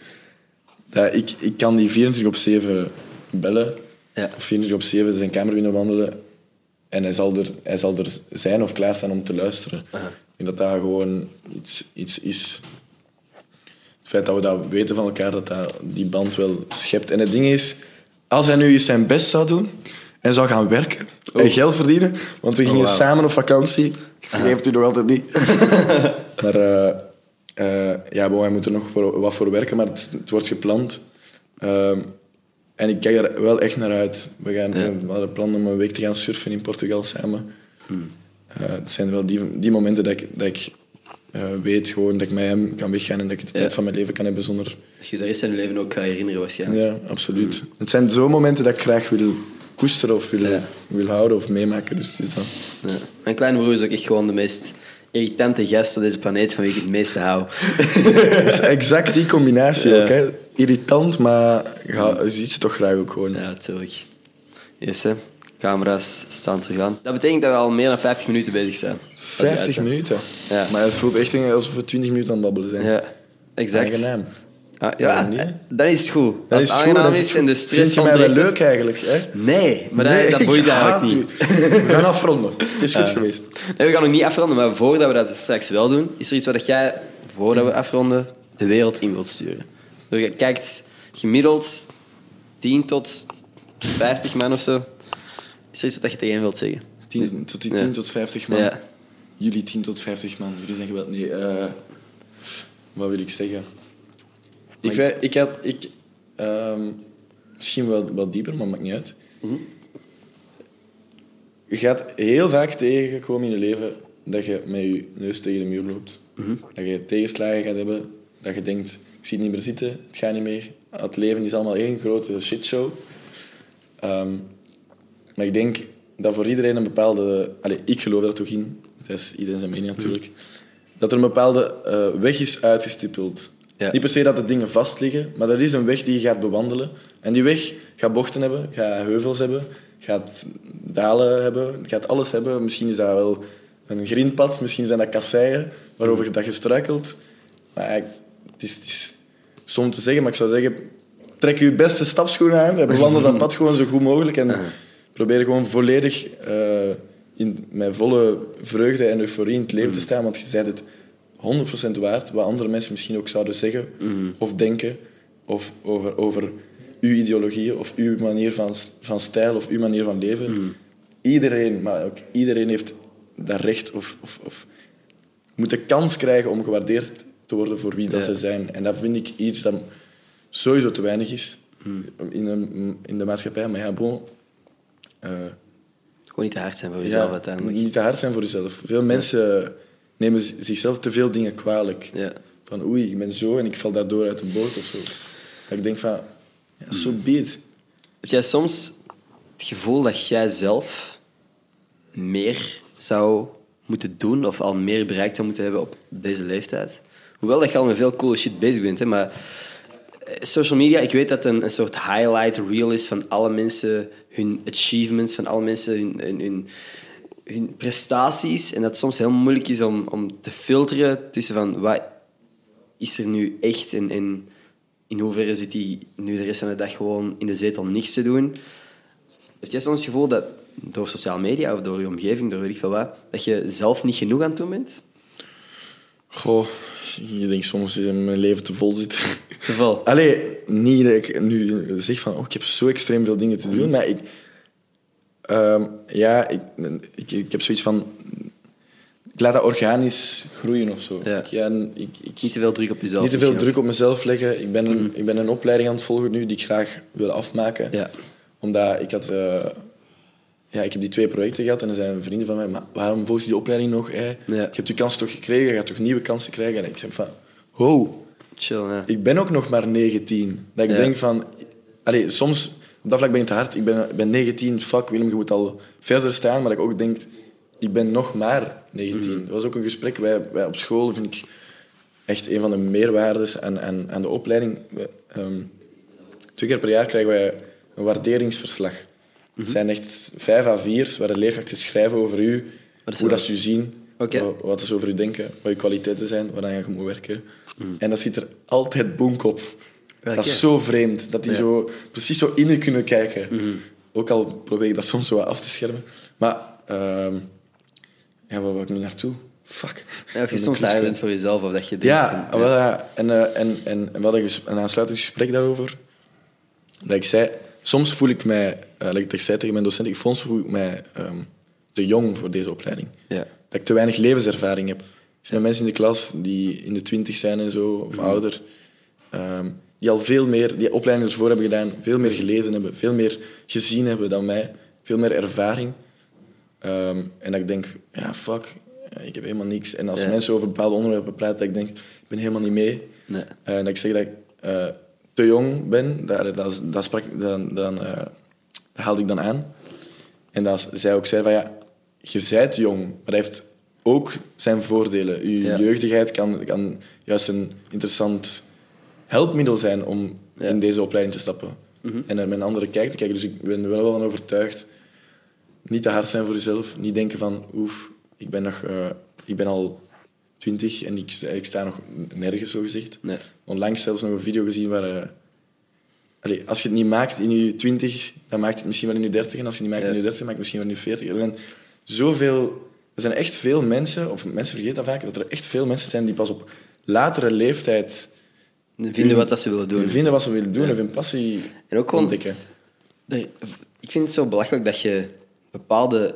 dat ik, ik kan die 24 op 7 bellen. Ja. Of 24 op 7 zijn kamer binnen wandelen. En hij zal, er, hij zal er zijn of klaarstaan om te luisteren. Ik denk dat dat gewoon iets, iets is. Het feit dat we dat weten van elkaar, dat, dat die band wel schept. En het ding is, als hij nu eens zijn best zou doen en zou gaan werken en geld verdienen, want we gingen Oh. wauw. samen op vakantie. Ik vergeef het u nog altijd niet. [LAUGHS] maar eh, eh, ja, bon, hij moet er nog voor, wat voor werken, maar het, het wordt gepland. Ehm, en ik kijk er wel echt naar uit. We, gaan, Ja. we hadden plan om een week te gaan surfen in Portugal samen. Eh, het zijn wel die, die momenten dat ik, dat ik eh, weet gewoon dat ik met hem kan weggaan en dat ik de tijd van mijn leven kan hebben zonder... Dat je de rest van je leven ook gaat herinneren waarschijnlijk. Ja, absoluut. Het zijn zo'n momenten dat ik graag wil koesteren of wil, Ja. wil houden of meemaken. Dus het is dat. Ja. Mijn kleine broer is ook echt gewoon de meest irritante gast op deze planeet van wie ik het meeste hou. Is [LAUGHS] exact die combinatie Ja. ook. Hè. Irritant, maar je ziet ze toch graag ook gewoon. Ja, natuurlijk. Yes, hè. Camera's staan terug aan. Dat betekent dat we al meer dan 50 minuten bezig zijn. Als die uit 50 zijn. minuten. Ja. Maar het voelt echt alsof we 20 minuten aan het babbelen zijn. Ja, exact. Aangenaam. Ah, ja, Ja, niet, dan is het goed. Dat Als is het goed, aangenaam dat is en de goed. stress Vind je mij wel ontdekt is- leuk eigenlijk? Hè? Nee, maar dat, Nee, dat ik boeit eigenlijk niet. [LAUGHS] We gaan afronden. Het is goed geweest. Nee, we gaan nog niet afronden, maar voordat we dat straks wel doen, is er iets wat jij, voordat we afronden, de wereld in wilt sturen. Dus je kijkt gemiddeld 10 tot 50 man of zo. Is er iets wat je tegen hen wilt zeggen? 10 tot, die Ja. 10 tot 50 man. Ja. Jullie 10 tot 50 man. Jullie zijn geweld. Nee, eh, wat wil ik zeggen? Ik, vind- ik had... Ik, ehm, misschien wel wat dieper, maar maakt niet uit. Je gaat heel vaak tegenkomen in je leven dat je met je neus tegen de muur loopt. Dat je tegenslagen gaat hebben. Dat je denkt, ik zie het niet meer zitten, het gaat niet meer. Het leven is allemaal één grote shitshow. Ehm, maar ik denk dat voor iedereen een bepaalde... Allee, ik geloof er toch in. Dat is iedereen zijn mening natuurlijk. Dat er een bepaalde eh, weg is uitgestippeld. Niet per se dat de dingen vast liggen, maar er is een weg die je gaat bewandelen. En die weg gaat bochten hebben, gaat heuvels hebben, gaat dalen hebben, gaat alles hebben. Misschien is dat wel een grindpad, misschien zijn dat kasseien waarover dat je struikelt. Maar het is, het is te zeggen, maar ik zou zeggen, trek je beste stapschoenen aan en bewandel dat pad gewoon zo goed mogelijk. En probeer gewoon volledig eh, in, met volle vreugde en euforie in het leven te staan, want je zei het 100% waard, wat andere mensen misschien ook zouden zeggen of denken of over, over uw ideologieën of uw manier van, van stijl of uw manier van leven. Iedereen, maar ook iedereen heeft dat recht of, of, of moet de kans krijgen om gewaardeerd te worden voor wie dat Ja. ze zijn. En dat vind ik iets dat sowieso te weinig is in, een, in de maatschappij. Maar ja, bon... eh, Gewoon niet te hard zijn voor jezelf ja, uiteindelijk. Niet te hard zijn voor jezelf. Veel mensen nemen zichzelf te veel dingen kwalijk. Ja. Van oei, ik ben zo en ik val daardoor uit de boot of zo. Dat ik denk van, ja, zo be it. Heb jij soms het gevoel dat jij zelf meer zou moeten doen of al meer bereikt zou moeten hebben op deze leeftijd? Hoewel dat je al met veel coole shit bezig bent, hè, maar eh, social media, ik weet dat het een, een soort highlight reel is van alle mensen hun achievements, van alle mensen hun, hun, hun, hun prestaties. En dat het soms heel moeilijk is om, om te filteren tussen van wat is er nu echt en, en in hoeverre zit hij nu de rest van de dag gewoon in de zetel niks te doen. Heb jij soms het gevoel dat door sociale media of door je omgeving, door weet ik veel wat, dat je zelf niet genoeg aan het doen bent? Goh, je denkt soms dat mijn leven te vol zit. Geval. Allee, niet dat ik nu zeg van, oh, ik heb zo extreem veel dingen te doen, maar ik... ehm, ja, ik, ik, ik heb zoiets van... Ik laat dat organisch groeien of zo. Ja. Ik, ja, ik, ik, Niet te veel druk op jezelf. niet te veel druk op mezelf leggen. Ik ben, een, ik ben een opleiding aan het volgen nu die ik graag wil afmaken. Ja. Omdat ik had... eh, ja, ik heb die twee projecten gehad en er zijn vrienden van mij, maar waarom volg je die opleiding nog? Ja. Je hebt je kans toch gekregen, je gaat toch nieuwe kansen krijgen? En ik zeg van, wow, Chill, ja. ik ben ook nog maar 19. Dat ik denk van... Allee, soms, op dat vlak ben ik te hard. Ik ben, ik ben 19, fuck Willem, je moet al verder staan. Maar dat ik ook denk, ik ben nog maar 19. Mhm. Dat was ook een gesprek. Wij, wij op school vind ik echt een van de meerwaardes aan, aan, aan de opleiding. We, ehm, twee keer per jaar krijgen wij een waarderingsverslag. Het Mhm. zijn echt vijf A4's waar de leerkrachten schrijven over u, hoe dat? u zien, wat, wat ze over u denken, wat je kwaliteiten zijn, waar je moet werken. Mhm. En dat zit er altijd boek op. Welke? Dat is zo vreemd, dat die Ja. Mhm. zo, precies zo in je kunnen kijken. Ook al probeer ik dat soms zo wat af te schermen. Maar, ehm ja, waar wil ik nu naartoe? Fuck. Ja, of je Ik soms daar bent voor jezelf of dat je denkt... Ja, van, ja. En, eh, en, en, en we hadden een aansluitingsgesprek daarover. Dat ik zei, soms voel ik mij, dat ik zei tegen mijn docent, ik soms voel ik mij ehm, te jong voor deze opleiding. Ja. Dat ik te weinig levenservaring heb. Er zijn mensen in de klas die in de twintig zijn en zo, of ouder, ehm, die al veel meer, die opleiding ervoor hebben gedaan, veel meer gelezen hebben, veel meer gezien hebben dan mij, veel meer ervaring. Ehm, en dat ik denk, ja, fuck, ik heb helemaal niks. En als Ja. mensen over bepaalde onderwerpen praten, dat ik denk, ik ben helemaal niet mee. Nee. Eh, dat ik zeg dat ik eh, te jong ben, dat, dat, dat, sprak, dan, dan, eh, dat haalde ik dan aan. En dat zij ook zei van ja, je bent jong, maar dat heeft ook zijn voordelen. Je Ja. jeugdigheid kan, kan juist een interessant helpmiddel zijn om Ja. Mhm. in deze opleiding te stappen. En er met een andere kijk te kijken. Dus ik ben er wel van overtuigd. Niet te hard zijn voor jezelf. Niet denken van, oef, ik ben, nog, eh, ik ben al twintig en ik, ik sta nog nergens, zo gezegd. Nee. Onlangs zelfs nog een video gezien waar... eh, allee, als je het niet maakt in je 20, dan maakt het misschien wel in je 30. En als je het niet maakt Ja. in je 30, maakt het misschien wel in je 40. Er zijn zoveel... Er zijn echt veel mensen, of mensen vergeten dat vaak, dat er echt veel mensen zijn die pas op latere leeftijd Vinden wat dat ze willen doen. vinden wat ze willen doen of hun passie En ook gewoon- ontdekken. Ik vind het zo belachelijk dat je bepaalde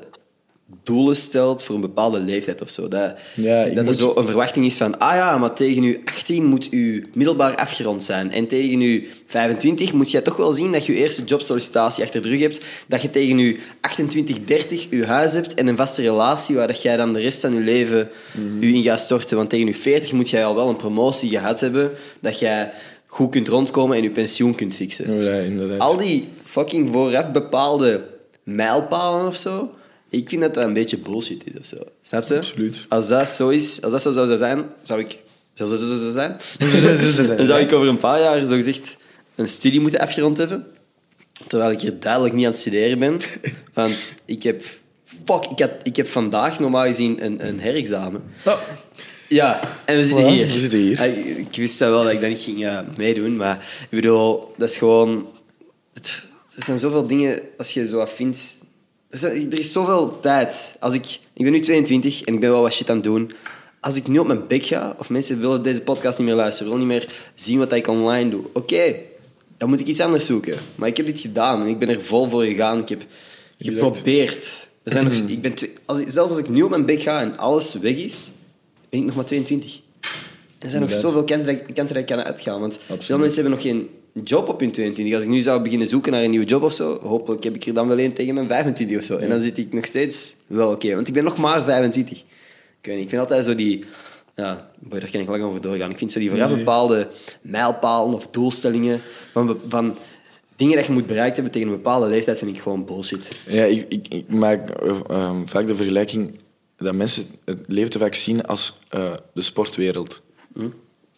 doelen stelt voor een bepaalde leeftijd of zo. Dat, Ja, dat er zo een verwachting is van, ah ja, maar tegen je 18 moet je middelbaar afgerond zijn. En tegen je 25 moet je toch wel zien dat je je eerste jobsollicitatie achter de rug hebt. Dat je tegen je 28, 30 je huis hebt en een vaste relatie waar dat jij dan de rest van je leven Mhm. je in gaat storten. Want tegen je 40 moet jij al wel een promotie gehad hebben, dat jij goed kunt rondkomen en je pensioen kunt fixen. Ja, inderdaad. Al die fucking vooraf bepaalde mijlpalen of zo, ik vind dat dat een beetje bullshit is of zo. Snap je? Absoluut. Als dat zo is, als dat zo zou zijn, zou ik... Zou zo, zo, zo zijn? Zo zou zijn. Dan zou ik over een paar jaar zo gezegd een studie moeten afgerond hebben. Terwijl ik hier duidelijk niet aan het studeren ben. Want ik heb... Fuck, ik, had, ik heb vandaag normaal gezien een, een herexamen. Oh, Ja, en we zitten Voilà, hier. we zitten hier. Ik, ik wist wel dat ik dat niet ging eh, meedoen, maar ik bedoel, dat is gewoon... Het, er zijn zoveel dingen, als je zo wat vindt... Er, is zoveel tijd. Als ik, ik ben nu 22 en ik ben wel wat shit aan het doen. Als ik nu op mijn bek ga, of mensen willen deze podcast niet meer luisteren, willen niet meer zien wat ik online doe, oké, dan moet ik iets anders zoeken. Maar ik heb dit gedaan en ik ben er vol voor gegaan. Ik heb geprobeerd. Er zijn nog, ik ben als zelfs als ik nu op mijn bek ga en alles weg is, ben ik nog maar 22. Er zijn nog zoveel kanten dat, ik- kan uitgaan. Want veel Absoluut. mensen hebben nog geen job op hun 22. Als ik nu zou beginnen zoeken naar een nieuwe job of zo, hopelijk heb ik er dan wel een tegen mijn 25 of zo. En dan zit ik nog steeds wel oké. want ik ben nog maar 25. Ik weet niet, ik vind altijd zo die... Ja, boy, daar kan ik lang over doorgaan. Ik vind zo die vooraf bepaalde mijlpalen of doelstellingen van, van dingen dat je moet bereikt hebben tegen een bepaalde leeftijd, vind ik gewoon bullshit. Ja, ik, ik, ik maak eh, ehm, vaak de vergelijking dat mensen het leven te vaak zien als eh, de sportwereld.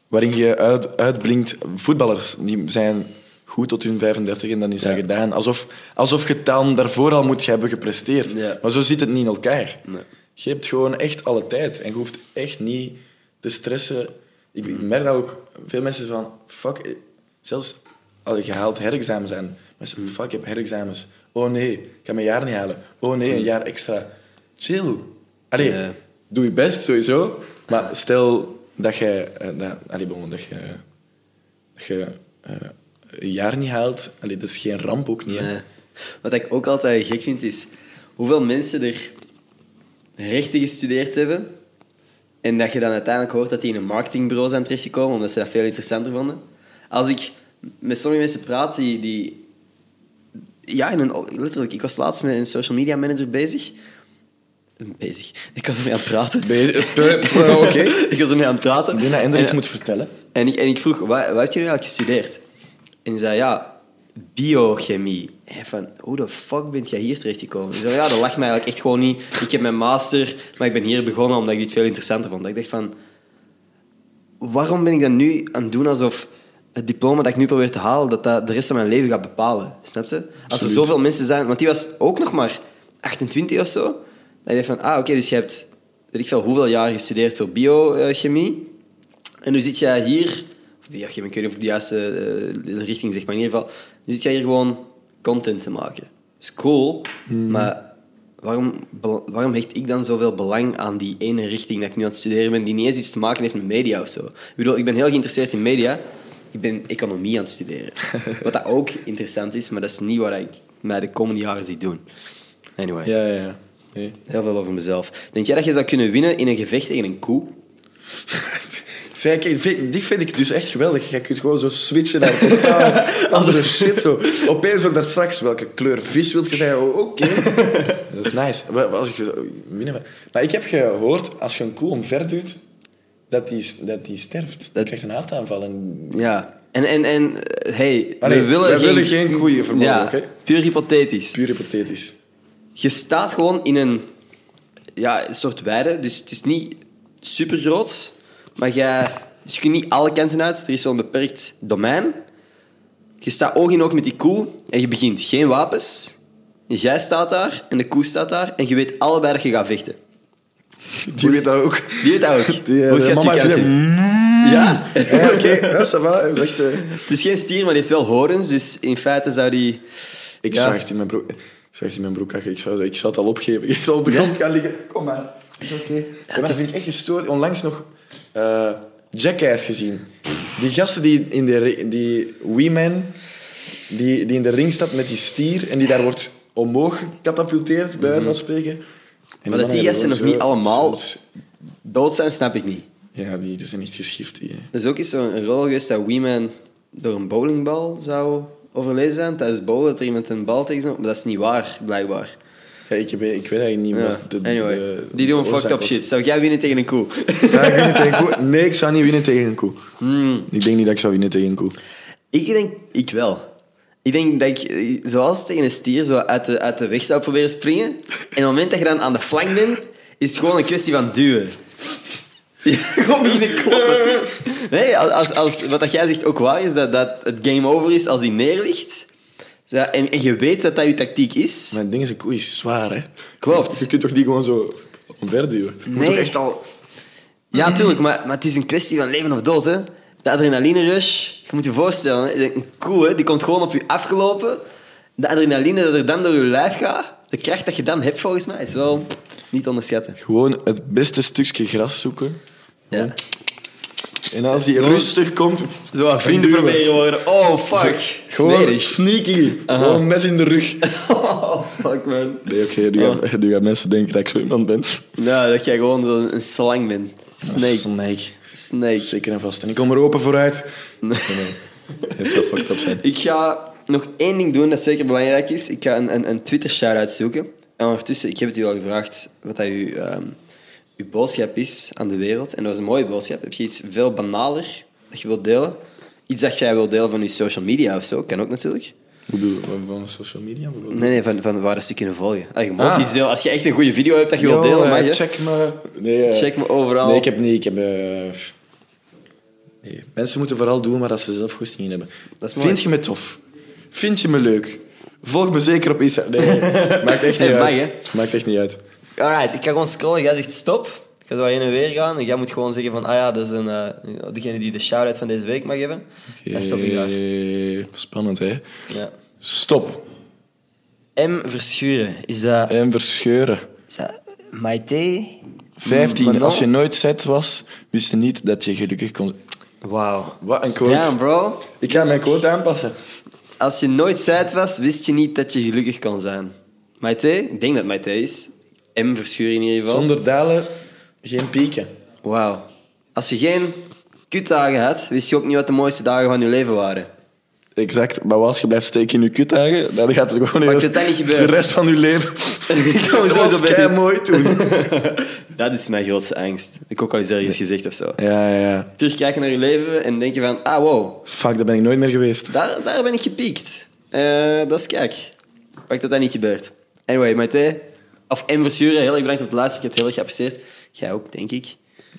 Waarin je uit, uitblinkt. Voetballers die zijn goed tot hun 35 en dan is dat Ja. gedaan. Alsof, alsof je het dan daarvoor al moet hebben gepresteerd. Ja. Maar zo zit het niet in elkaar. Nee. Je hebt gewoon echt alle tijd. En je hoeft echt niet te stressen. Ik, ik merk dat ook. Veel mensen van... Fuck, eh, zelfs al gehaald herexamens aan. Mensen, fuck, ik heb herexamens. Oh nee, ik kan mijn jaar niet halen. Oh nee, een jaar extra. Chill. Allee, Ja. doe je best, sowieso. Maar stel dat je... eh, dat, allee, bon, dat je, dat je eh, een jaar niet haalt. Allee, dat is geen ramp ook niet. Wat ik ook altijd gek vind, is hoeveel mensen er rechten gestudeerd hebben en dat je dan uiteindelijk hoort dat die in een marketingbureau zijn terechtgekomen omdat ze dat veel interessanter vonden. Als ik met sommige mensen praat die... die ja, in een, letterlijk. Ik was laatst met een social media manager bezig. Bezig. Ik was ermee aan het praten. Be- [LAUGHS] eh, Oké. ik was ermee aan het praten. Ik denk dat Ender iets moet vertellen. en ik, en ik vroeg, wat, wat heb je nu eigenlijk gestudeerd? En hij zei, ja, biochemie. En van, hoe de fuck bent jij hier terechtgekomen? Ik zei, ja, dat lag mij eigenlijk echt gewoon niet. Ik heb mijn master, maar ik ben hier begonnen omdat ik dit veel interessanter vond. Ik dacht van, waarom ben ik dan nu aan het doen alsof het diploma dat ik nu probeer te halen, dat dat de rest van mijn leven gaat bepalen? Snap je? Als er Absoluut. zoveel mensen zijn... Want die was ook nog maar 28 of zo. Je denkt van, ah, oké, dus je hebt, weet ik veel, hoeveel jaar gestudeerd voor biochemie. En nu zit jij hier... Of biochemie, ik weet niet of ik de juiste eh, richting zeg, maar in ieder geval... Nu zit jij hier gewoon content te maken. Is cool, maar waarom, waarom hecht ik dan zoveel belang aan die ene richting dat ik nu aan het studeren ben, die niet eens iets te maken heeft met media of zo? Ik bedoel, ik ben heel geïnteresseerd in media. Ik ben economie aan het studeren. [LAUGHS] Wat dat ook interessant is, maar dat is niet wat ik mij de komende jaren zie doen. Anyway, Ja, ja, ja. Nee. heel veel over mezelf. Denk jij dat je zou kunnen winnen in een gevecht tegen een koe? [LAUGHS] Kijk, kijk, vind- ik dus echt geweldig. Je kunt gewoon zo switchen naar totaal [LAUGHS] andere shit. Zo. Opeens ook daar straks, welke kleur vis wilt je zeggen? Oh, Oké. [LAUGHS] Dat is nice. Wel, Als maar ik heb gehoord, als je een koe omverduwt, dat die, dat die sterft. Dat krijgt een hartaanval. En... Ja. En, en, en eh, hey, Allee, we willen geen... willen geen koeien vermoorden, Ja, oké? puur hypothetisch. Puur hypothetisch. Je staat gewoon in een, ja, een soort weide, dus het is niet super groot, maar jij, dus je kunt niet alle kanten uit. Er is zo'n beperkt domein. Je staat oog in oog met die koe en je begint geen wapens. Jij staat daar en de koe staat daar en je weet allebei dat je gaat vechten. Die weet dat ook. Die weet dat ook. Die, eh, Hoe je mama heeft gezegd, Ja. Ja, oké. Ja, is echt, eh, Het is geen stier, maar die heeft wel horens, dus in feite zou die... Ik Ja. zou echt in mijn broek... Ik zou echt in mijn broek. Ik zou, ik zou het al opgeven. [LAUGHS] Ik zou op de grond gaan liggen. Kom maar. Is oké. Ja, maar dat vind ik echt gestoord. Onlangs nog eh Jackass gezien. Die gasten die in de... Die Wee-Man... Die, die in de ring staat met die stier en die daar wordt omhoog gecatapulteerd, bij wijze van spreken. En Mhm. Maar dat die gasten nog niet allemaal zo- dood zijn, snap ik niet. Ja, die, die zijn echt geschift. Die, hè. Er is ook eens zo'n rol geweest dat Weeman door een bowlingbal zou overleden zijn. Tijdens bowlen dat er iemand een bal tegen zijn. Maar dat is niet waar, blijkbaar. Ja, ik, weet, ik weet eigenlijk niet Ja. wat de, anyway, de- die doen fucked up was. shit. Zou jij winnen tegen een koe? Zou ik winnen tegen een koe? Nee, ik zou niet winnen tegen een koe. Hmm. Ik denk niet dat ik zou winnen tegen een koe. Ik denk, ik wel. Ik denk dat ik, zoals tegen een stier, zo uit de, uit de weg zou proberen springen. En op het moment dat je dan aan de flank bent, is het gewoon een kwestie van duwen. Ja, [LAUGHS] gewoon beginnen kloppen. [LAUGHS] Nee, als, als, als, wat dat jij zegt ook waar is, dat, dat het game over is als die neerligt. En, en je weet dat dat je tactiek is. Maar het ding is, een koe is zwaar, hè? Klopt. Je kunt toch niet gewoon zo omverduwen? Je moet Nee. toch echt al... Ja, natuurlijk, maar, maar het is een kwestie van leven of dood. Hè. De adrenaline rush, je moet je voorstellen, hè, een koe hè, die komt gewoon op je afgelopen. De adrenaline dat er dan door je lijf gaat, de kracht dat je dan hebt volgens mij, is wel niet te onderschatten. Gewoon het beste stukje gras zoeken. Ja. En als hij rustig komt... Zo wat vrienden proberen worden. Oh, fuck. Gewoon Smerig. sneaky. Gewoon een mes in de rug. [LAUGHS] Oh, fuck, man. Nee, oké. nu, gaan- nu gaan mensen denken dat ik zo iemand ben. Nou, dat jij gewoon een slang bent. Snake. Snake. Snake. Zeker en vast. En ik kom er open vooruit. Nee. Dat zou fucked up zijn. Ik ga nog één ding doen dat zeker belangrijk is. Ik ga een, een, een Twitter-shout-out zoeken. En ondertussen, ik heb het u al gevraagd wat dat uw, ehm, uw boodschap is aan de wereld. En dat was een mooie boodschap. Heb je iets veel banaler dat je wilt delen? Iets dat jij wilt delen van je social media of zo, kan ook natuurlijk. Hoe bedoel je? Van social media? bijvoorbeeld? Nee, nee, van, van waar ze kunnen volgen. Ah, je Ah. iets delen. Als je echt een goede video hebt dat je wilt delen, mag je. Check me. Nee, eh, Check me overal. Nee, ik heb niet. Ik heb, eh, nee. Mensen moeten vooral doen waar ze zelf goesting in hebben. Dat is mooi. Vind je me tof? Vind je me leuk? Volg me zeker op Instagram. Nee, [LAUGHS] maakt echt niet Nee, mag, uit. hè? Maakt echt niet uit. Alright, ik ga gewoon scrollen. Jij zegt stop. Ik ga zo heen en weer gaan. En jij moet gewoon zeggen van, ah ja, dat is een, eh, degene die de shout-out van deze week mag hebben. Dan stop ik daar. Spannend, hè? Ja. Stop. M. Verschuren. Is dat, En verscheuren. is dat Maite? 15. Manon? Als je nooit zet was, wist je niet dat je gelukkig kon... Wauw. Wat een quote. Damn, bro. Ik ga mijn quote aanpassen. Als je nooit zuid was, wist je niet dat je gelukkig kon zijn. Maite? Ik denk dat Maite is. M. Verschuren in ieder geval. Zonder dalen, geen pieken. Wauw. Als je geen kutdagen had, wist je ook niet wat de mooiste dagen van je leven waren. Exact. Maar als je blijft steken in je kutdagen, dan gaat het gewoon heel- dat dat niet gebeurt. de rest van je leven. [LAUGHS] Ik kan me sowieso mooi toen. [LAUGHS] Dat is mijn grootste angst. Ik ook al eens ergens gezegd of zo. Ja, ja, ja. Terugkijken naar je leven en denken van, ah wow, Fuck, daar ben ik nooit meer geweest. daar, daar ben ik gepiekt. Eh, dat is kijk. Wacht dat dat niet gebeurt. Anyway, Maite, of. Versuren, heel erg bedankt op het luisteren. Ik heb het heel erg geapprecieerd. Jij ook, denk ik.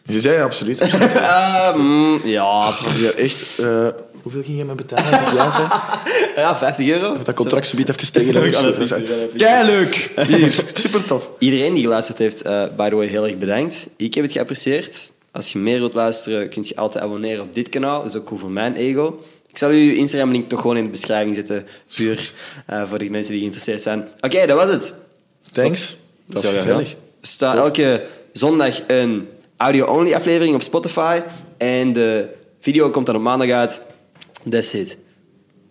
Je zei absoluut. absoluut. [LAUGHS] Ah, mm, ja, Als je echt... eh, hoeveel ging je me betalen? Ja, zei? [LAUGHS] ja, 50 euro. Dat contract subiet even tegen. Kei leuk. Hier, super tof. Iedereen die geluisterd heeft, eh, by the way, heel erg bedankt. Ik heb het geapprecieerd. Als je meer wilt luisteren, kun je altijd abonneren op dit kanaal. Dat is ook goed voor mijn ego. Ik zal uw Instagram-link toch gewoon in de beschrijving zetten. Puur eh, voor de mensen die geïnteresseerd zijn. Oké, dat was het. Thanks. Dat is gezellig. Er staat elke zondag een audio-only aflevering op Spotify. En de video komt dan op maandag uit. That's it.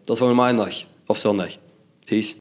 Tot volgende maandag. Of zondag. Peace.